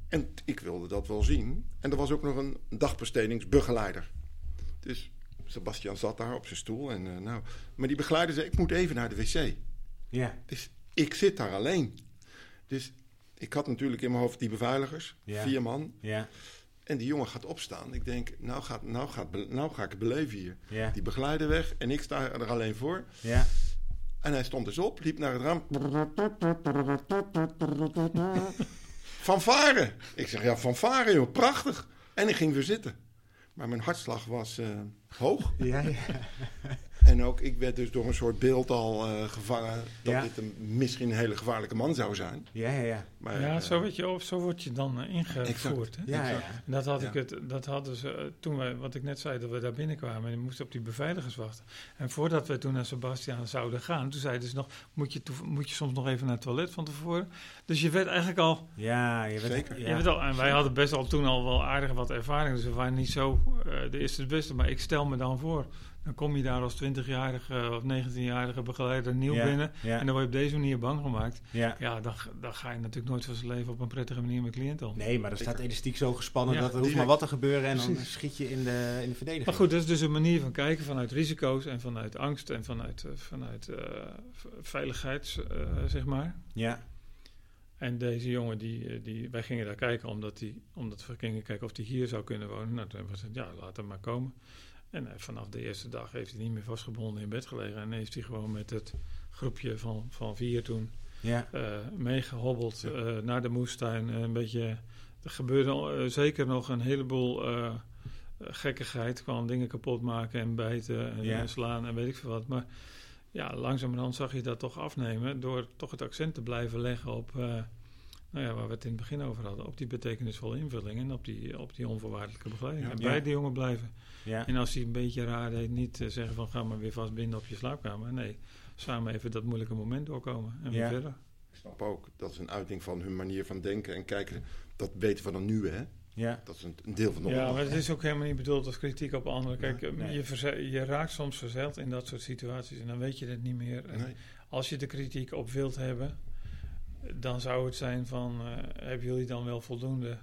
En ik wilde dat wel zien. En er was ook nog een dagbestedingsbegeleider. Dus Sebastian zat daar op zijn stoel. En, nou, maar die begeleider zei, ik moet even naar de wc. Ja. Dus ik zit daar alleen. Dus ik had natuurlijk in mijn hoofd die beveiligers, Ja. vier man. Ja. En die jongen gaat opstaan. Ik denk, nou, gaat, nou, gaat, nou ga ik het beleven hier. Ja. Die begeleider weg en ik sta er alleen voor. Ja. En hij stond dus op, liep naar het raam. [laughs] Fanfare! Ik zeg, ja, fanfare joh, prachtig. En ik ging weer zitten. Maar mijn hartslag was eh, hoog. Ja. ja. En ook, ik werd dus door een soort beeld al eh, gevangen... dat Ja. dit een, misschien een hele gevaarlijke man zou zijn. Ja, ja, ja. Maar, ja, eh, zo word je, op, zo word je dan eh, ingevoerd. Hè? Ja, ja. En Dat, had Ja. ik het, dat hadden ze toen wij, wat ik net zei, dat we daar binnenkwamen en je moest op die beveiligers wachten. En voordat we toen naar Sebastian zouden gaan, toen zeiden ze nog, moet je, moet je soms nog even naar het toilet van tevoren? Dus je werd eigenlijk al, Ja, je bent, Zeker. Ja. je werd al en wij hadden best al toen al wel aardig wat ervaring, dus we waren niet zo eh, de eerste de beste. Maar ik stel me dan voor, dan kom je daar als 20-jarige of 19-jarige begeleider nieuw Ja, binnen ja. en dan word je op deze manier bang gemaakt. Ja. Ja, dan, dan ga je natuurlijk nooit van zijn leven op een prettige manier met cliënten om. Nee, maar er staat elastiek zo gespannen Ja, dat er hoeft maar wat te gebeuren en dan schiet je in de, in de verdediging. Maar goed, dat is dus een manier van kijken vanuit risico's en vanuit angst en vanuit, eh, vanuit eh, v- veiligheids, eh, zeg maar. Ja, En deze jongen, die, die, wij gingen daar kijken omdat, die, omdat we gingen kijken of hij hier zou kunnen wonen. Nou, toen hebben we gezegd, ja, laat hem maar komen. En eh, vanaf de eerste dag heeft hij niet meer vastgebonden in bed gelegen. En heeft hij gewoon met het groepje van, van vier toen ja, eh, meegehobbeld Ja. eh, naar de moestuin. Eh, een beetje, er gebeurde zeker nog een heleboel gekkigheid. Gewoon dingen kapot maken en bijten en Ja. slaan en weet ik veel wat. Maar ja, langzamerhand zag je dat toch afnemen door toch het accent te blijven leggen op... nou ja, waar we het in het begin over hadden, op die betekenisvolle invulling en op die, op die onvoorwaardelijke begeleiding. En bij die jongen blijven. Ja. En als hij een beetje raar deed, niet eh, zeggen van ga maar weer vastbinden op je slaapkamer. Nee, samen even dat moeilijke moment doorkomen en weer Ja. verder. Ik snap ook, dat is een uiting van hun manier van denken en kijken. Dat weten we dan nu, hè? ja. Dat is een, een deel van de Ja, maar het is ook helemaal niet bedoeld als kritiek op anderen. Kijk, Nee. je, verze- je raakt soms verzeild in dat soort situaties en dan weet je het niet meer. Nee. Als je de kritiek op wilt hebben, dan zou het zijn van, eh, hebben jullie dan wel voldoende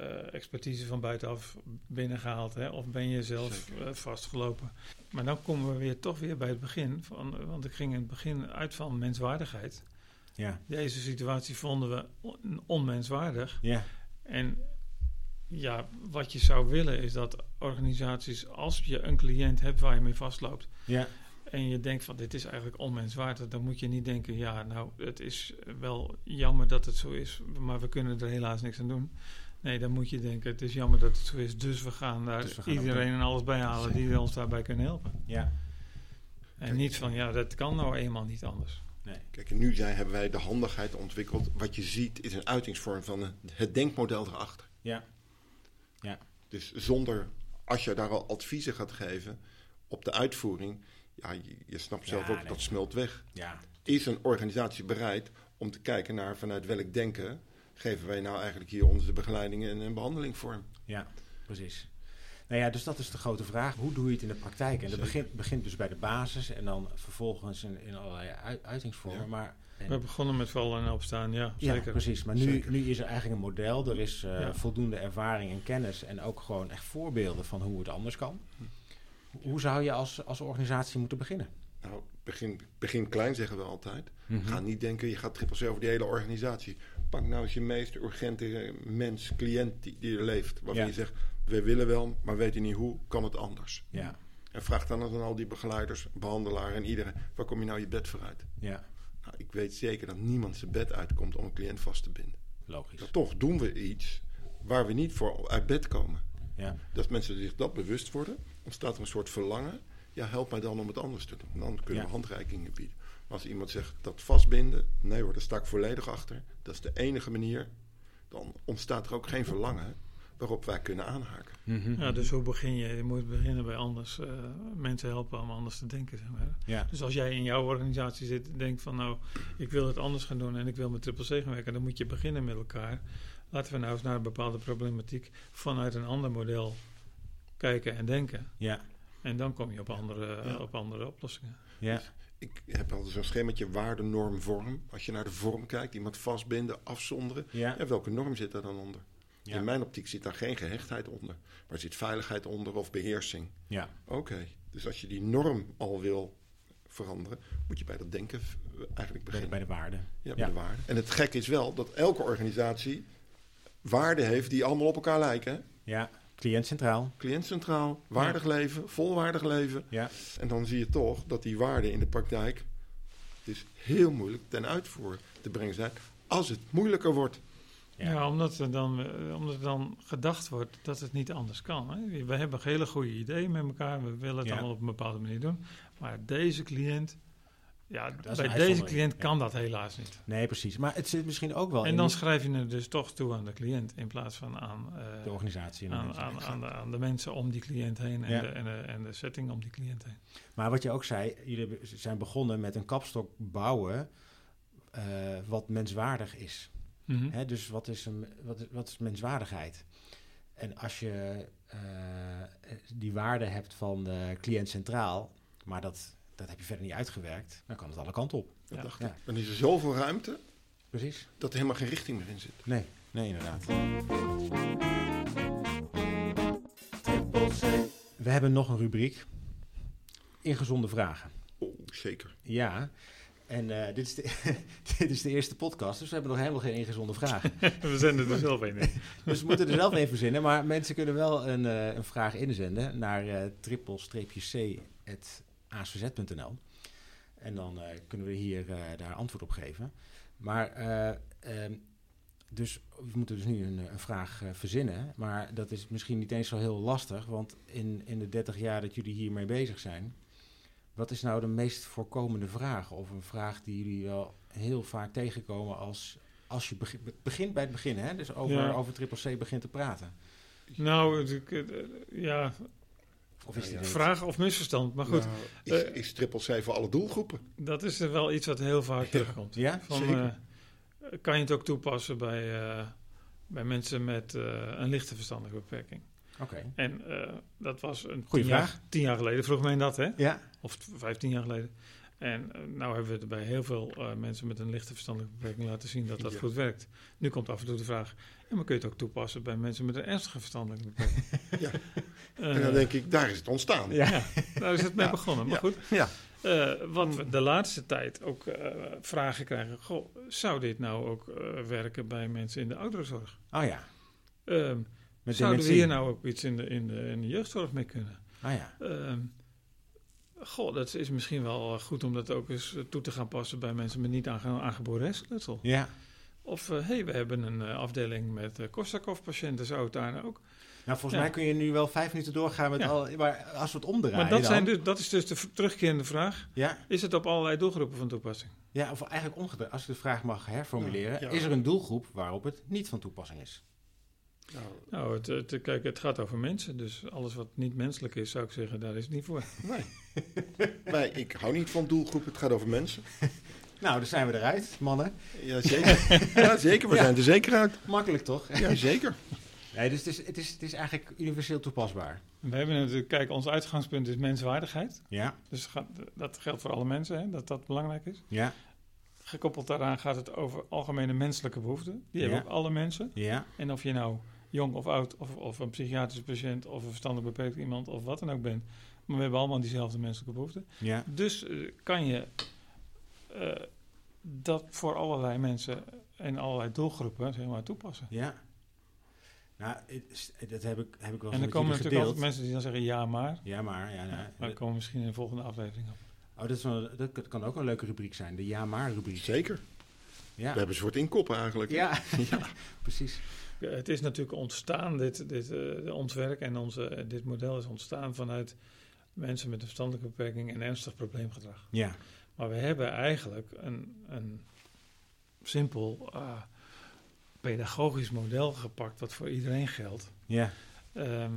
eh, expertise van buitenaf binnengehaald? Hè? Of ben je zelf eh, vastgelopen? Maar dan komen we weer toch weer bij het begin. Van, want ik ging in het begin uit van menswaardigheid. ja. Deze situatie vonden we on- onmenswaardig. ja. En ja, wat je zou willen is dat organisaties, als je een cliënt hebt waar je mee vastloopt ja. en je denkt van dit is eigenlijk onmenswaardig, dan moet je niet denken, ja, nou, het is wel jammer dat het zo is, maar we kunnen er helaas niks aan doen. Nee, dan moet je denken, het is jammer dat het zo is, dus we gaan daar Dus we gaan iedereen en alles bij halen die ons daarbij kunnen helpen. ja. En Kijk, niet van, ja, dat kan nou eenmaal niet anders. Nee. Kijk, en nu zijn, hebben wij de handigheid ontwikkeld. Wat je ziet is een uitingsvorm van een- het denkmodel erachter. Ja. Dus zonder, als je daar al adviezen gaat geven op de uitvoering, ja, je, je snapt zelf Ja, ook, nee. dat smelt weg. Ja. Is een organisatie bereid om te kijken naar vanuit welk denken geven wij nou eigenlijk hier onze begeleiding en, en behandeling vorm? Ja, precies. Nou ja, dus dat is de grote vraag. Hoe doe je het in de praktijk? En dat begint, begint dus bij de basis en dan vervolgens in, in allerlei ui- uitingsvormen. Ja. Maar, en- We begonnen met vallen en opstaan, ja, ja, zeker. precies. Maar nu, Zeker. nu is er eigenlijk een model. Er is eh, Ja. voldoende ervaring en kennis en ook gewoon echt voorbeelden van hoe het anders kan. Hoe zou je als, als organisatie moeten beginnen? Nou, begin, begin klein zeggen we altijd. Mhm. Ga niet denken, je gaat triple C over die hele organisatie. Pak nou eens je meest urgente eh, mens, cliënt die, die er leeft. Waarvan Ja. je zegt, we willen wel, maar weten niet hoe, kan het anders. Ja, En vraag dan aan al die begeleiders, behandelaren en iedereen, waar kom je nou je bed voor uit? ja, Nou, ik weet zeker dat niemand zijn bed uitkomt om een cliënt vast te binden. logisch. Maar toch doen we iets waar we niet voor uit bed komen. Ja, Dat mensen zich dat bewust worden, ontstaat er een soort verlangen. Ja, help mij dan om het anders te doen. En dan kunnen Ja. we handreikingen bieden. Als iemand zegt dat vastbinden, nee hoor, daar sta ik volledig achter. Dat is de enige manier. Dan ontstaat er ook geen verlangen waarop wij kunnen aanhaken. Mhm. Ja, dus hoe begin je? Je moet beginnen bij anders. eh, mensen helpen om anders te denken, zeg maar. ja. Dus als jij in jouw organisatie zit en denkt van nou, ik wil het anders gaan doen en ik wil met triple C gaan werken, dan moet je beginnen met elkaar. Laten we nou eens naar een bepaalde problematiek vanuit een ander model kijken en denken. ja, En dan kom je op andere, Ja. op andere oplossingen. ja. Ik heb altijd zo'n schemaatje waarde, norm, vorm. Als je naar de vorm kijkt, iemand vastbinden, afzonderen. ja. Ja, welke norm zit daar dan onder? Ja. In mijn optiek zit daar geen gehechtheid onder. Maar zit veiligheid onder of beheersing. ja. Oké, dus als je die norm al wil veranderen, moet je bij dat denken eigenlijk Bij, beginnen. bij de waarde. ja, bij ja. de waarde. En het gekke is wel dat elke organisatie waarden heeft die allemaal op elkaar lijken. Ja, cliënt centraal. Cliënt centraal, waardig leven, volwaardig leven. Ja, En dan zie je toch dat die waarden in de praktijk dus heel moeilijk ten uitvoer te brengen zijn. Als het moeilijker wordt. Ja. Ja, omdat, er dan, eh, omdat er dan gedacht wordt dat het niet anders kan. Hè? We hebben hele goede ideeën met elkaar. We willen het Ja. allemaal op een bepaalde manier doen. Maar deze cliënt, ja, bij deze cliënt Ja. kan dat helaas niet. nee, precies. Maar het zit misschien ook wel En in dan schrijf je het dus toch toe aan de cliënt in plaats van aan, eh, de organisatie. en aan, mensen. aan, aan, de, aan de mensen om die cliënt heen en, Ja. de, en, de, en de setting om die cliënt heen. Maar wat je ook zei, jullie zijn begonnen met een kapstok bouwen eh, wat menswaardig is. Mhm. Hè, dus wat is, een, wat, is, wat is menswaardigheid? En als je eh, die waarde hebt van de cliënt centraal, maar dat, dat heb je verder niet uitgewerkt, dan kan het alle kanten op. Dat Ja. dacht Ja. ik. Dan is er zoveel ruimte Precies. dat er helemaal geen richting meer in zit. Nee, nee, inderdaad. We hebben nog een rubriek. Ingezonde vragen. Oh, zeker. Ja. En eh, dit, is de, [laughs] dit is de eerste podcast, dus we hebben nog helemaal geen ingezonde vragen. [laughs] We zenden er zelf een in. [laughs] Dus we moeten er zelf even verzinnen. Maar mensen kunnen wel een, eh, een vraag inzenden naar eh triple-c.acz.nl. En dan eh, kunnen we hier eh, daar antwoord op geven. Maar eh, ehm, dus we moeten dus nu een, een vraag verzinnen. Maar dat is misschien niet eens zo heel lastig. Want in, in de 30 jaar dat jullie hiermee bezig zijn... Wat is nou de meest voorkomende vraag? Of een vraag die jullie wel heel vaak tegenkomen als, als je begi- begint bij het begin, hè? Dus over, Ja. over Triple C begint te praten. Nou, ja, Of is Ja, vraag of misverstand. Maar goed, Nou, is, is triple C voor alle doelgroepen? dat is er wel iets wat heel vaak terugkomt. Ja? Van, Zeker. eh, kan je het ook toepassen bij, eh, bij mensen met eh, een lichte verstandelijke beperking? Oké. En eh, dat was een Goeie tien jaar, vraag. tien jaar geleden, vroeg men dat, hè? Ja. Of vijftien jaar geleden. En uh, nou hebben we het bij heel veel uh, mensen met een lichte verstandelijke beperking laten zien dat dat Ja. goed werkt. Nu komt af en toe de vraag, ja, maar kun je het ook toepassen bij mensen met een ernstige verstandelijke [laughs] beperking? Ja. Uh, en dan denk ik, daar is het ontstaan. Ja. daar is het mee Ja. begonnen. Maar Ja. goed, Ja. uh, wat we de laatste tijd ook uh, vragen krijgen, goh, zou dit nou ook uh, werken bij mensen in de ouderenzorg? Oh ja. Um, Met zouden we hier nou ook iets in de, in de, in de jeugdzorg mee kunnen? Ah ja. Um, goh, dat is misschien wel goed om dat ook eens toe te gaan passen bij mensen met niet aange aangeboren hersenletsel. Ja. Of, hé, hey, we hebben een afdeling met uh, Korsakoff-patiënten, zou het daar nou ook? Nou, volgens Ja. mij kun je nu wel vijf minuten doorgaan met Ja. al... Maar als we het omdraaien Maar dat, dan... zijn dus, dat is dus de terugkerende vraag. Ja, Is het op allerlei doelgroepen van toepassing? ja, of eigenlijk omgedraaid. Als ik de vraag mag herformuleren. Ja, ja. Is er een doelgroep waarop het niet van toepassing is? Nou, Nou, het, het, kijk, het gaat over mensen. Dus alles wat niet menselijk is, zou ik zeggen, daar is het niet voor. [laughs] nee. nee, ik hou niet van doelgroep. Het gaat over mensen. [laughs] Nou, dan zijn we eruit, mannen. Ja, zeker. [laughs] ja, zeker. We Ja. zijn er zeker uit. Makkelijk toch? Ja, zeker. Nee, dus het is, het, is, het is eigenlijk universeel toepasbaar. We hebben natuurlijk, kijk, ons uitgangspunt is menswaardigheid. Ja, Dus gaat- dat geldt voor alle mensen, hè, dat dat belangrijk is. ja, Gekoppeld daaraan gaat het over algemene menselijke behoeften. Die hebben ook alle mensen. ja, En of je nou jong of oud, of, of een psychiatrische patiënt, of een verstandig beperkt iemand, of wat dan ook bent. Maar we hebben allemaal diezelfde menselijke behoeften. ja. Dus eh, kan je eh, dat voor allerlei mensen en allerlei doelgroepen zeg maar, toepassen. ja. Nou, dat heb ik, heb ik wel En eens dan met komen natuurlijk gedeeld. altijd mensen die dan zeggen ja maar. Ja, maar. Ja, nou, Maar daar komen we misschien in de volgende aflevering op. oh, dat, is wel, dat kan ook een leuke rubriek zijn. De ja-maar-rubriek. Zeker. Ja, We hebben voor het inkoppen eigenlijk. ja. [laughs] ja. precies. Ja, het is natuurlijk ontstaan, dit, dit, eh, ons werk en onze, eh, dit model is ontstaan vanuit mensen met een verstandelijke beperking en ernstig probleemgedrag. Ja, Maar we hebben eigenlijk een, een simpel ah, pedagogisch model gepakt wat voor iedereen geldt. ja, Ehm,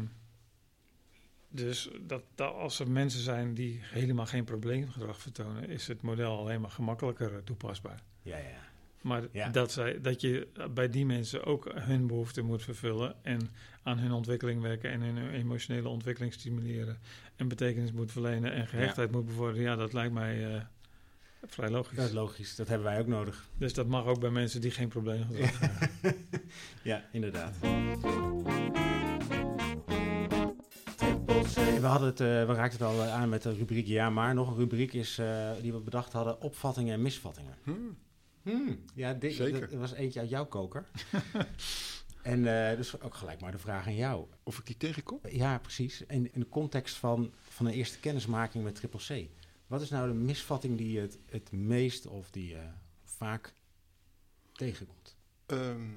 dus dat, dat als er mensen zijn die helemaal geen probleemgedrag vertonen, is het model alleen maar gemakkelijker toepasbaar. ja, ja. Maar Ja. dat, zij, dat je bij die mensen ook hun behoeften moet vervullen en aan hun ontwikkeling werken en hun emotionele ontwikkeling stimuleren en betekenis moet verlenen en gehechtheid moet bevorderen, ja, dat lijkt mij eh, vrij logisch. Dat is logisch. Dat hebben wij ook nodig. Dus dat mag ook bij mensen die geen probleemgedrag hebben. [laughs] Ja, inderdaad. We, hadden het, eh, we raakten het al eh, aan met de rubriek Ja, maar. Nog een rubriek is, eh, die we bedacht hadden, opvattingen en misvattingen. Hmm. Hmm, ja, dit, Zeker. dat was eentje uit jouw koker. [laughs] en eh, dus ook gelijk maar de vraag aan jou. Of ik die tegenkom? Ja, precies. In, in de context van, van een eerste kennismaking met Triple C. Wat is nou de misvatting die je het, het meest of die je vaak tegenkomt? Ehm,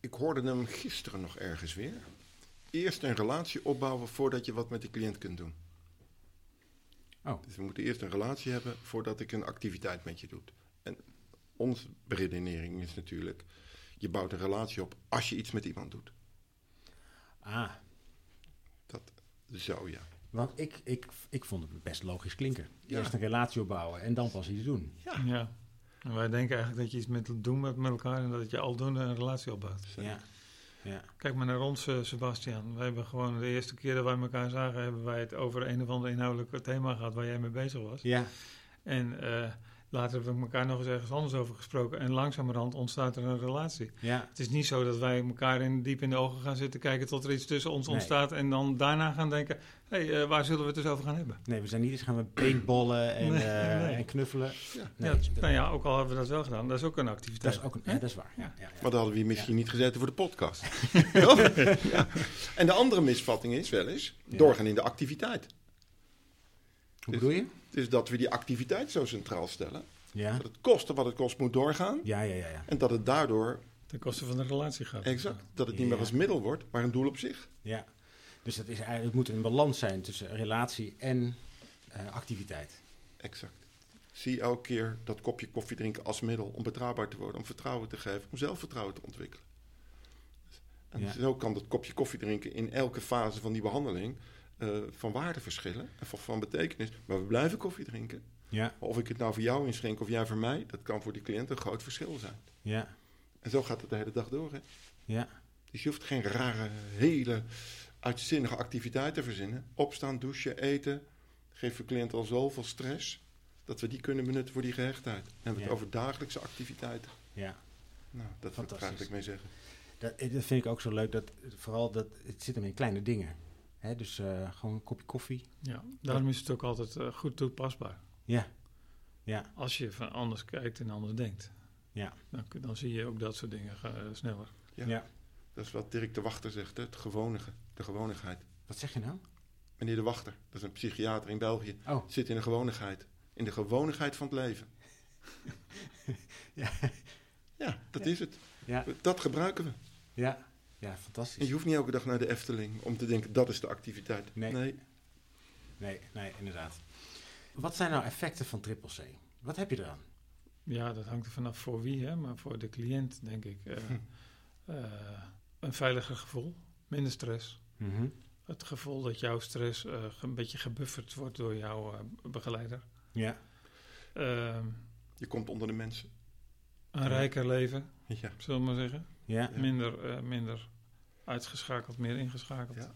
ik hoorde hem gisteren nog ergens weer. Eerst een relatie opbouwen voordat je wat met de cliënt kunt doen. Oh. Dus we moeten eerst een relatie hebben voordat ik een activiteit met je doe. En onze beredenering is natuurlijk, je bouwt een relatie op als je iets met iemand doet. Ah, Dat zo ja. Want ik, ik, ik vond het best logisch klinken. Ja. Eerst een relatie opbouwen en dan pas iets doen. Ja. Ja. En wij denken eigenlijk dat je iets met doen met, met elkaar en dat je aldoende een relatie opbouwt. Ja. Ja. Kijk maar naar ons, eh, Sebastian. Wij hebben gewoon de eerste keer dat wij elkaar zagen, hebben wij het over een of ander inhoudelijk thema gehad waar jij mee bezig was. Ja. En eh, later hebben we elkaar nog eens ergens anders over gesproken. En langzamerhand ontstaat er een relatie. Ja. Het is niet zo dat wij elkaar in, diep in de ogen gaan zitten kijken tot er iets tussen ons Nee. ontstaat. En dan daarna gaan denken, hé, hey, eh, waar zullen we het dus over gaan hebben? Nee, we zijn niet eens gaan we paintballen en, Nee, eh, nee. en knuffelen. Ja. Nee, ja, dat, nou ja, ook al hebben we dat wel gedaan, dat is ook een dat activiteit. is ook een, ja, dat is waar. Ja, ja, ja. Maar dan hadden we hier misschien niet gezeten voor de podcast. [laughs] En de andere misvatting is wel eens doorgaan in de activiteit. Hoe bedoel je? Dus dat we die activiteit zo centraal stellen. Ja. Dat het kosten wat het kost moet doorgaan. Ja, ja, ja, ja. En dat het daardoor, Ten koste van de relatie gaat. exact, dat het niet Ja. meer als middel wordt, maar een doel op zich. ja. Dus dat is eigenlijk, het moet een balans zijn tussen relatie en eh, activiteit. Exact. Zie elke keer dat kopje koffie drinken als middel om betrouwbaar te worden, om vertrouwen te geven, om zelfvertrouwen te ontwikkelen. En Ja. zo kan dat kopje koffie drinken in elke fase van die behandeling eh, van waarde verschillen en van, van betekenis. Maar we blijven koffie drinken. Ja, Of ik het nou voor jou inschenk of jij voor mij, dat kan voor die cliënt een groot verschil zijn. ja, En zo gaat het de hele dag door. Hè? ja. Dus je hoeft geen rare, hele uitzinnige activiteit te verzinnen. Opstaan, douchen, eten. Geeft de cliënt al zoveel stress dat we die kunnen benutten voor die gehechtheid. En we hebben Ja. het over dagelijkse activiteiten. ja. Nou, dat wil ik eigenlijk mee zeggen. Dat, eh, dat vind ik ook zo leuk. Dat, vooral dat het zit hem in kleine dingen. Hè, dus eh, gewoon een kopje koffie. Ja, daarom is het ook altijd eh, goed toepasbaar. Ja, ja, Als je van anders kijkt en anders denkt. Ja. Dan, zie je ook dat soort dingen eh, sneller. Ja. ja. Dat is wat Dirk de Wachter zegt, hè? het gewonige, de gewonigheid. Wat zeg je nou? Meneer de Wachter, dat is een psychiater in België, Oh, zit in de gewonigheid. In de gewonigheid van het leven. [laughs] Ja. Ja, dat is het. ja, Dat gebruiken we. ja. Ja, En fantastisch. je hoeft niet elke dag naar de Efteling om te denken dat is de activiteit. Nee. nee. Nee, nee, inderdaad. Wat zijn nou effecten van triple C? Wat heb je eraan? Ja, dat hangt er vanaf voor wie, hè? maar voor de cliënt denk ik. eh, Hm. eh, een veiliger gevoel, minder stress. Mhm. Het gevoel dat jouw stress eh, een beetje gebufferd wordt door jouw eh, begeleider. Ja, Ehm, Je komt onder de mensen. een rijker leven, Ja. zullen we maar zeggen. Ja. Minder, eh, minder uitgeschakeld, meer ingeschakeld. Ja.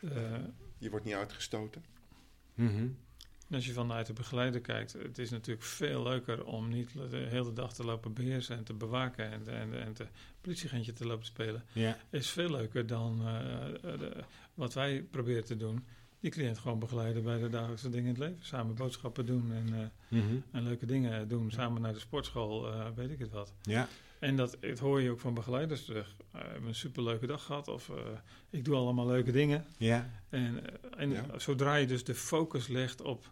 Eh, Je wordt niet uitgestoten. Mhm. als je vanuit de begeleider kijkt, het is natuurlijk veel leuker om niet de hele dag te lopen beheersen en te bewaken en, en, en te politieagentje te lopen spelen. Ja. Is veel leuker dan eh, de- wat wij proberen te doen. Die cliënt gewoon begeleiden bij de dagelijkse dingen in het leven. Samen boodschappen doen en, eh, Mhm. en leuke dingen doen. Samen naar de sportschool, eh, weet ik het wat. Ja. En dat, dat hoor je ook van begeleiders terug. Eh, we hebben een superleuke dag gehad of eh, ik doe allemaal leuke dingen. Ja. En, en Ja. zodra je dus de focus legt op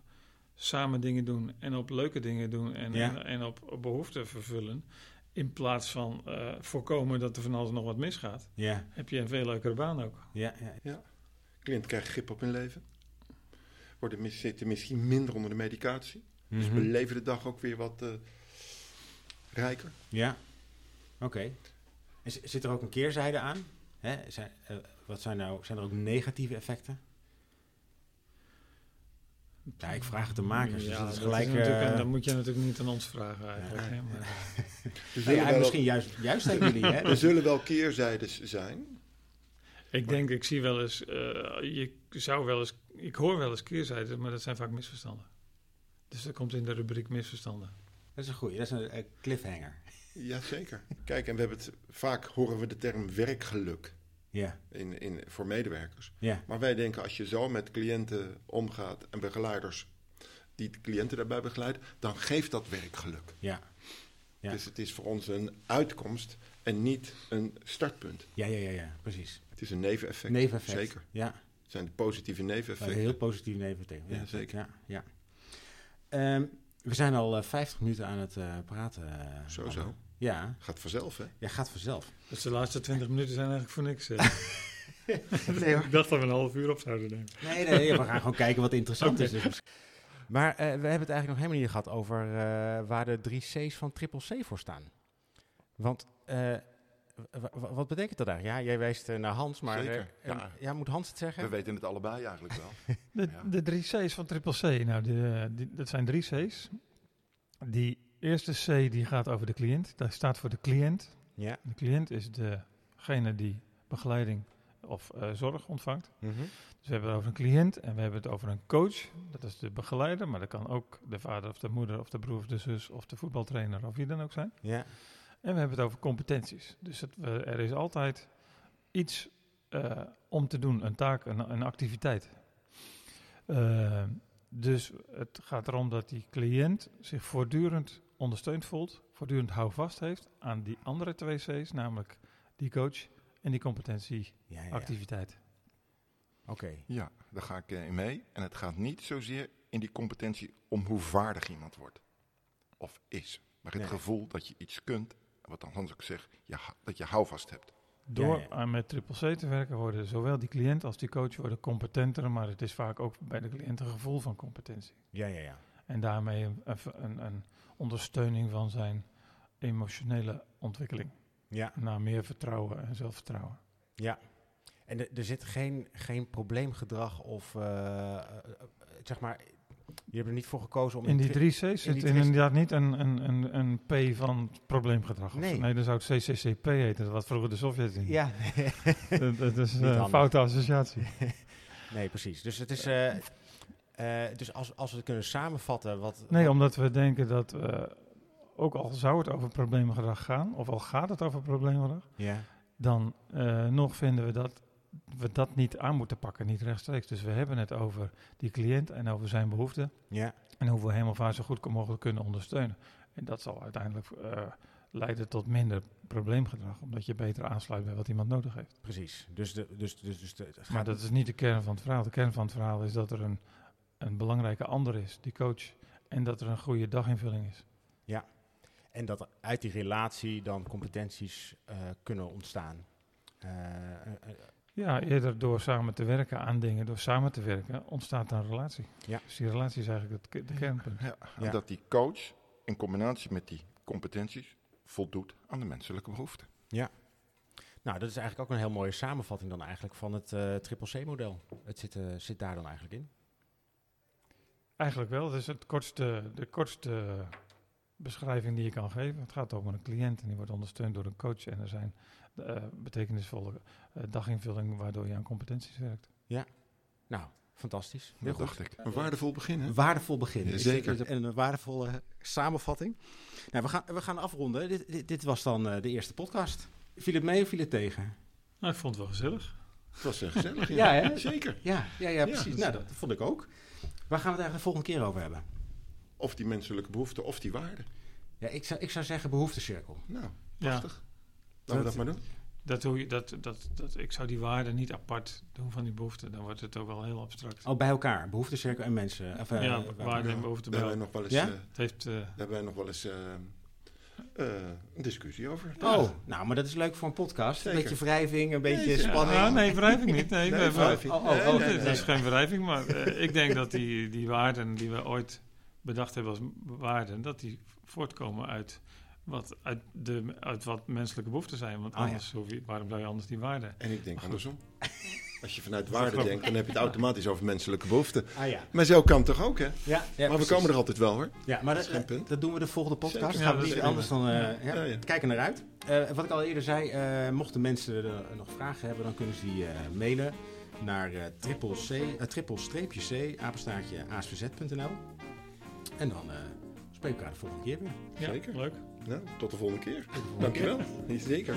samen dingen doen en op leuke dingen doen en, Ja. en, en op, op behoeften vervullen, in plaats van eh, voorkomen dat er van alles nog wat misgaat, Ja. heb je een veel leukere baan ook. Ja. Ja. Cliënten krijgen grip op hun leven. Worden, mis- zitten misschien minder onder de medicatie. Dus Mhm. beleven de dag ook weer wat eh, rijker. Ja. Oké. En zit er ook een keerzijde aan? Hè? Zijn, eh, wat zijn, nou, zijn er ook negatieve effecten? Ja, ik vraag het de makers. dus Ja, dat is dat gelijk. natuurlijk- eh, dat moet je natuurlijk niet aan ons vragen eigenlijk. Ja. hè, maar- [laughs] nou ja, misschien juist, juist aan jullie, hè? [laughs] er zullen wel keerzijdes zijn. Ik denk, ik zie wel eens, eh, je zou wel eens, ik hoor wel eens keerzijden, maar dat zijn vaak misverstanden. Dus dat komt in de rubriek misverstanden. Dat is een goeie, dat is een eh, cliffhanger. [laughs] Jazeker. Kijk, en we hebben het, vaak horen we de term werkgeluk Ja, in, in, voor medewerkers. ja, Maar wij denken, als je zo met cliënten omgaat en begeleiders die de cliënten daarbij begeleiden, dan geeft dat werkgeluk. ja. Ja. Dus het is voor ons een uitkomst en niet een startpunt. Ja, ja, ja, ja, precies. Het is een neveneffect. Neveneffect. Zeker. Ja, Het zijn de positieve een neveneffecten. heel positief neveneffect. Ja, zeker. Ja, ja. Ehm, we zijn al eh, 50 minuten aan het eh, praten. eh, Zo, zo. Ja, Gaat vanzelf, hè? ja, gaat vanzelf. Dus de laatste 20 minuten zijn eigenlijk voor niks. eh. [laughs] Nee, hoor. ik dacht dat we een half uur op zouden nemen. Nee, nee, we gaan gewoon kijken wat interessant is. Dus. Maar eh, we hebben het eigenlijk nog helemaal niet gehad over eh, waar de drie C's van Triple C voor staan. Want eh, wat betekent dat eigenlijk? Ja, jij wijst eh, naar Hans, maar Zeker, eh, ja. eh, ja, moet Hans het zeggen? We weten het allebei eigenlijk wel. [laughs] De, Ja. de drie C's van Triple C, nou, de, die, dat zijn drie C's. Die eerste C die gaat over de cliënt. Dat staat voor de cliënt. Ja. De cliënt is degene die begeleiding of eh, zorg ontvangt. Mhm. Dus we hebben het over een cliënt en we hebben het over een coach. Dat is de begeleider, maar dat kan ook de vader of de moeder of de broer of de zus of de voetbaltrainer of wie dan ook zijn. Ja. En we hebben het over competenties. Dus het, er is altijd iets eh, om te doen, een taak, een, een activiteit. Eh, dus het gaat erom dat die cliënt zich voortdurend ondersteund voelt, voortdurend houvast heeft aan die andere twee C's, namelijk die coach en die competentieactiviteit. ja, ja. Oké. Ja, daar ga ik eh, in mee. En het gaat niet zozeer in die competentie om hoe vaardig iemand wordt. Of is. Maar het Nee. gevoel dat je iets kunt. Wat dan Hans ook zegt, je, dat je houvast hebt. Door Ja, ja. aan met triple C te werken worden zowel die cliënt als die coach worden competenter, maar het is vaak ook bij de cliënt een gevoel van competentie. Ja, ja, ja. En daarmee een, een, een ondersteuning van zijn emotionele ontwikkeling. Ja, Naar meer vertrouwen en zelfvertrouwen. ja. En er- er zit geen, geen probleemgedrag of, eh, eh, eh, zeg maar, je hebt er niet voor gekozen om... In die tri- drie C's zit die drie- inderdaad niet een, een, een, een P van probleemgedrag. Nee. nee, dan zou het CCCP heten, wat vroeger de Sovjet-Unie. Ja, [laughs] dat, dat is eh, een handig. foute associatie. [laughs] nee, precies. Dus het is... eh, eh, dus als, als we het kunnen samenvatten, wat... Nee, wat- omdat we denken dat, eh, ook al zou het over probleemgedrag gaan, of al gaat het over probleemgedrag, Ja, dan eh, nog vinden we dat we dat niet aan moeten pakken, niet rechtstreeks. Dus we hebben het over die cliënt en over zijn behoeften ja, en hoe we hem of haar zo goed mogelijk kunnen ondersteunen. En dat zal uiteindelijk eh, leiden tot minder probleemgedrag, omdat je beter aansluit bij wat iemand nodig heeft. precies. Dus, de, dus, dus, dus de, het gaat- Maar dat is niet de kern van het verhaal. De kern van het verhaal is dat er een, een belangrijke ander is, die coach, en dat er een goede daginvulling is. En dat uit die relatie dan competenties eh, kunnen ontstaan. Eh, Ja, eerder door samen te werken aan dingen, door samen te werken, ontstaat een relatie. Ja. Dus die relatie is eigenlijk het, de kernpunt. Ja, en Ja. dat die coach in combinatie met die competenties voldoet aan de menselijke behoeften. nou, dat is eigenlijk ook een heel mooie samenvatting dan eigenlijk van het eh triple C-model. Het zit, eh, zit daar dan eigenlijk in. Eigenlijk wel. Het is het kortste, de kortste beschrijving die je kan geven. Het gaat over een cliënt en die wordt ondersteund door een coach. En er zijn uh, betekenisvolle uh, daginvullingen waardoor je aan competenties werkt. Ja, nou, fantastisch. Heel dacht ik. Een waardevol begin, hè? Een waardevol begin. Ja, zeker. En een waardevolle samenvatting. Nou, we gaan, we gaan afronden. Dit, dit, dit was dan uh, de eerste podcast. Viel het mee of viel het tegen? Nou, ik vond het wel gezellig. Het was uh, gezellig, ja. ja, hè? Zeker. Ja, ja, ja precies. Ja, nou, dat vond ik ook. Waar gaan we het eigenlijk de volgende keer over hebben? Of die menselijke behoeften of die waarden. Ja, ik zou, ik zou zeggen behoeftecirkel. Nou, prachtig. Laten we dat maar doen. Dat doe je, dat, dat, dat, ik zou die waarden niet apart doen van die behoeften. Dan wordt het ook wel heel abstract. Oh, bij elkaar. Behoeftecirkel en mensen. Of, uh, ja, waarden en behoeften Daar hebben wij nog wel eens, ja? uh, het heeft, uh, daar hebben wij nog wel eens een discussie over. Oh, nou, maar dat is leuk voor een podcast. Zeker. Een beetje wrijving, een beetje Nee, spanning. Ja, nee, wrijving niet. Nee, Nee, we hebben- wrijving. Oh, oh, Nee, oh, nee, het nee, is nee. geen wrijving, maar eh, ik denk dat die, die waarden die we ooit bedacht hebben als waarden, dat die voortkomen uit wat, uit de, uit wat menselijke behoeften zijn. Want Ah, ja. anders, je, waarom zou je anders die waarden? En ik denk goed. andersom. [laughs] Als je vanuit waarde denkt, dan heb je het [laughs] automatisch over menselijke behoeften. Ah ja. Maar zo kan het toch ook, hè? Ja, ja maar we komen er altijd wel, hoor. Ja, maar dat, is geen punt. dat doen we de volgende podcast. Zeker. Gaan we dat anders dan... eh, ja, Ja, ja. Kijken naar uit. Eh, wat ik al eerder zei, eh, mochten mensen er nog vragen hebben, dan kunnen ze die eh, mailen naar eh, triple C, eh, triple streepje C, apenstaartje asvz.nl. En dan eh spreken we elkaar de volgende keer weer. Ja, Zeker. leuk. Nou, tot de volgende keer. Dankjewel. Zeker.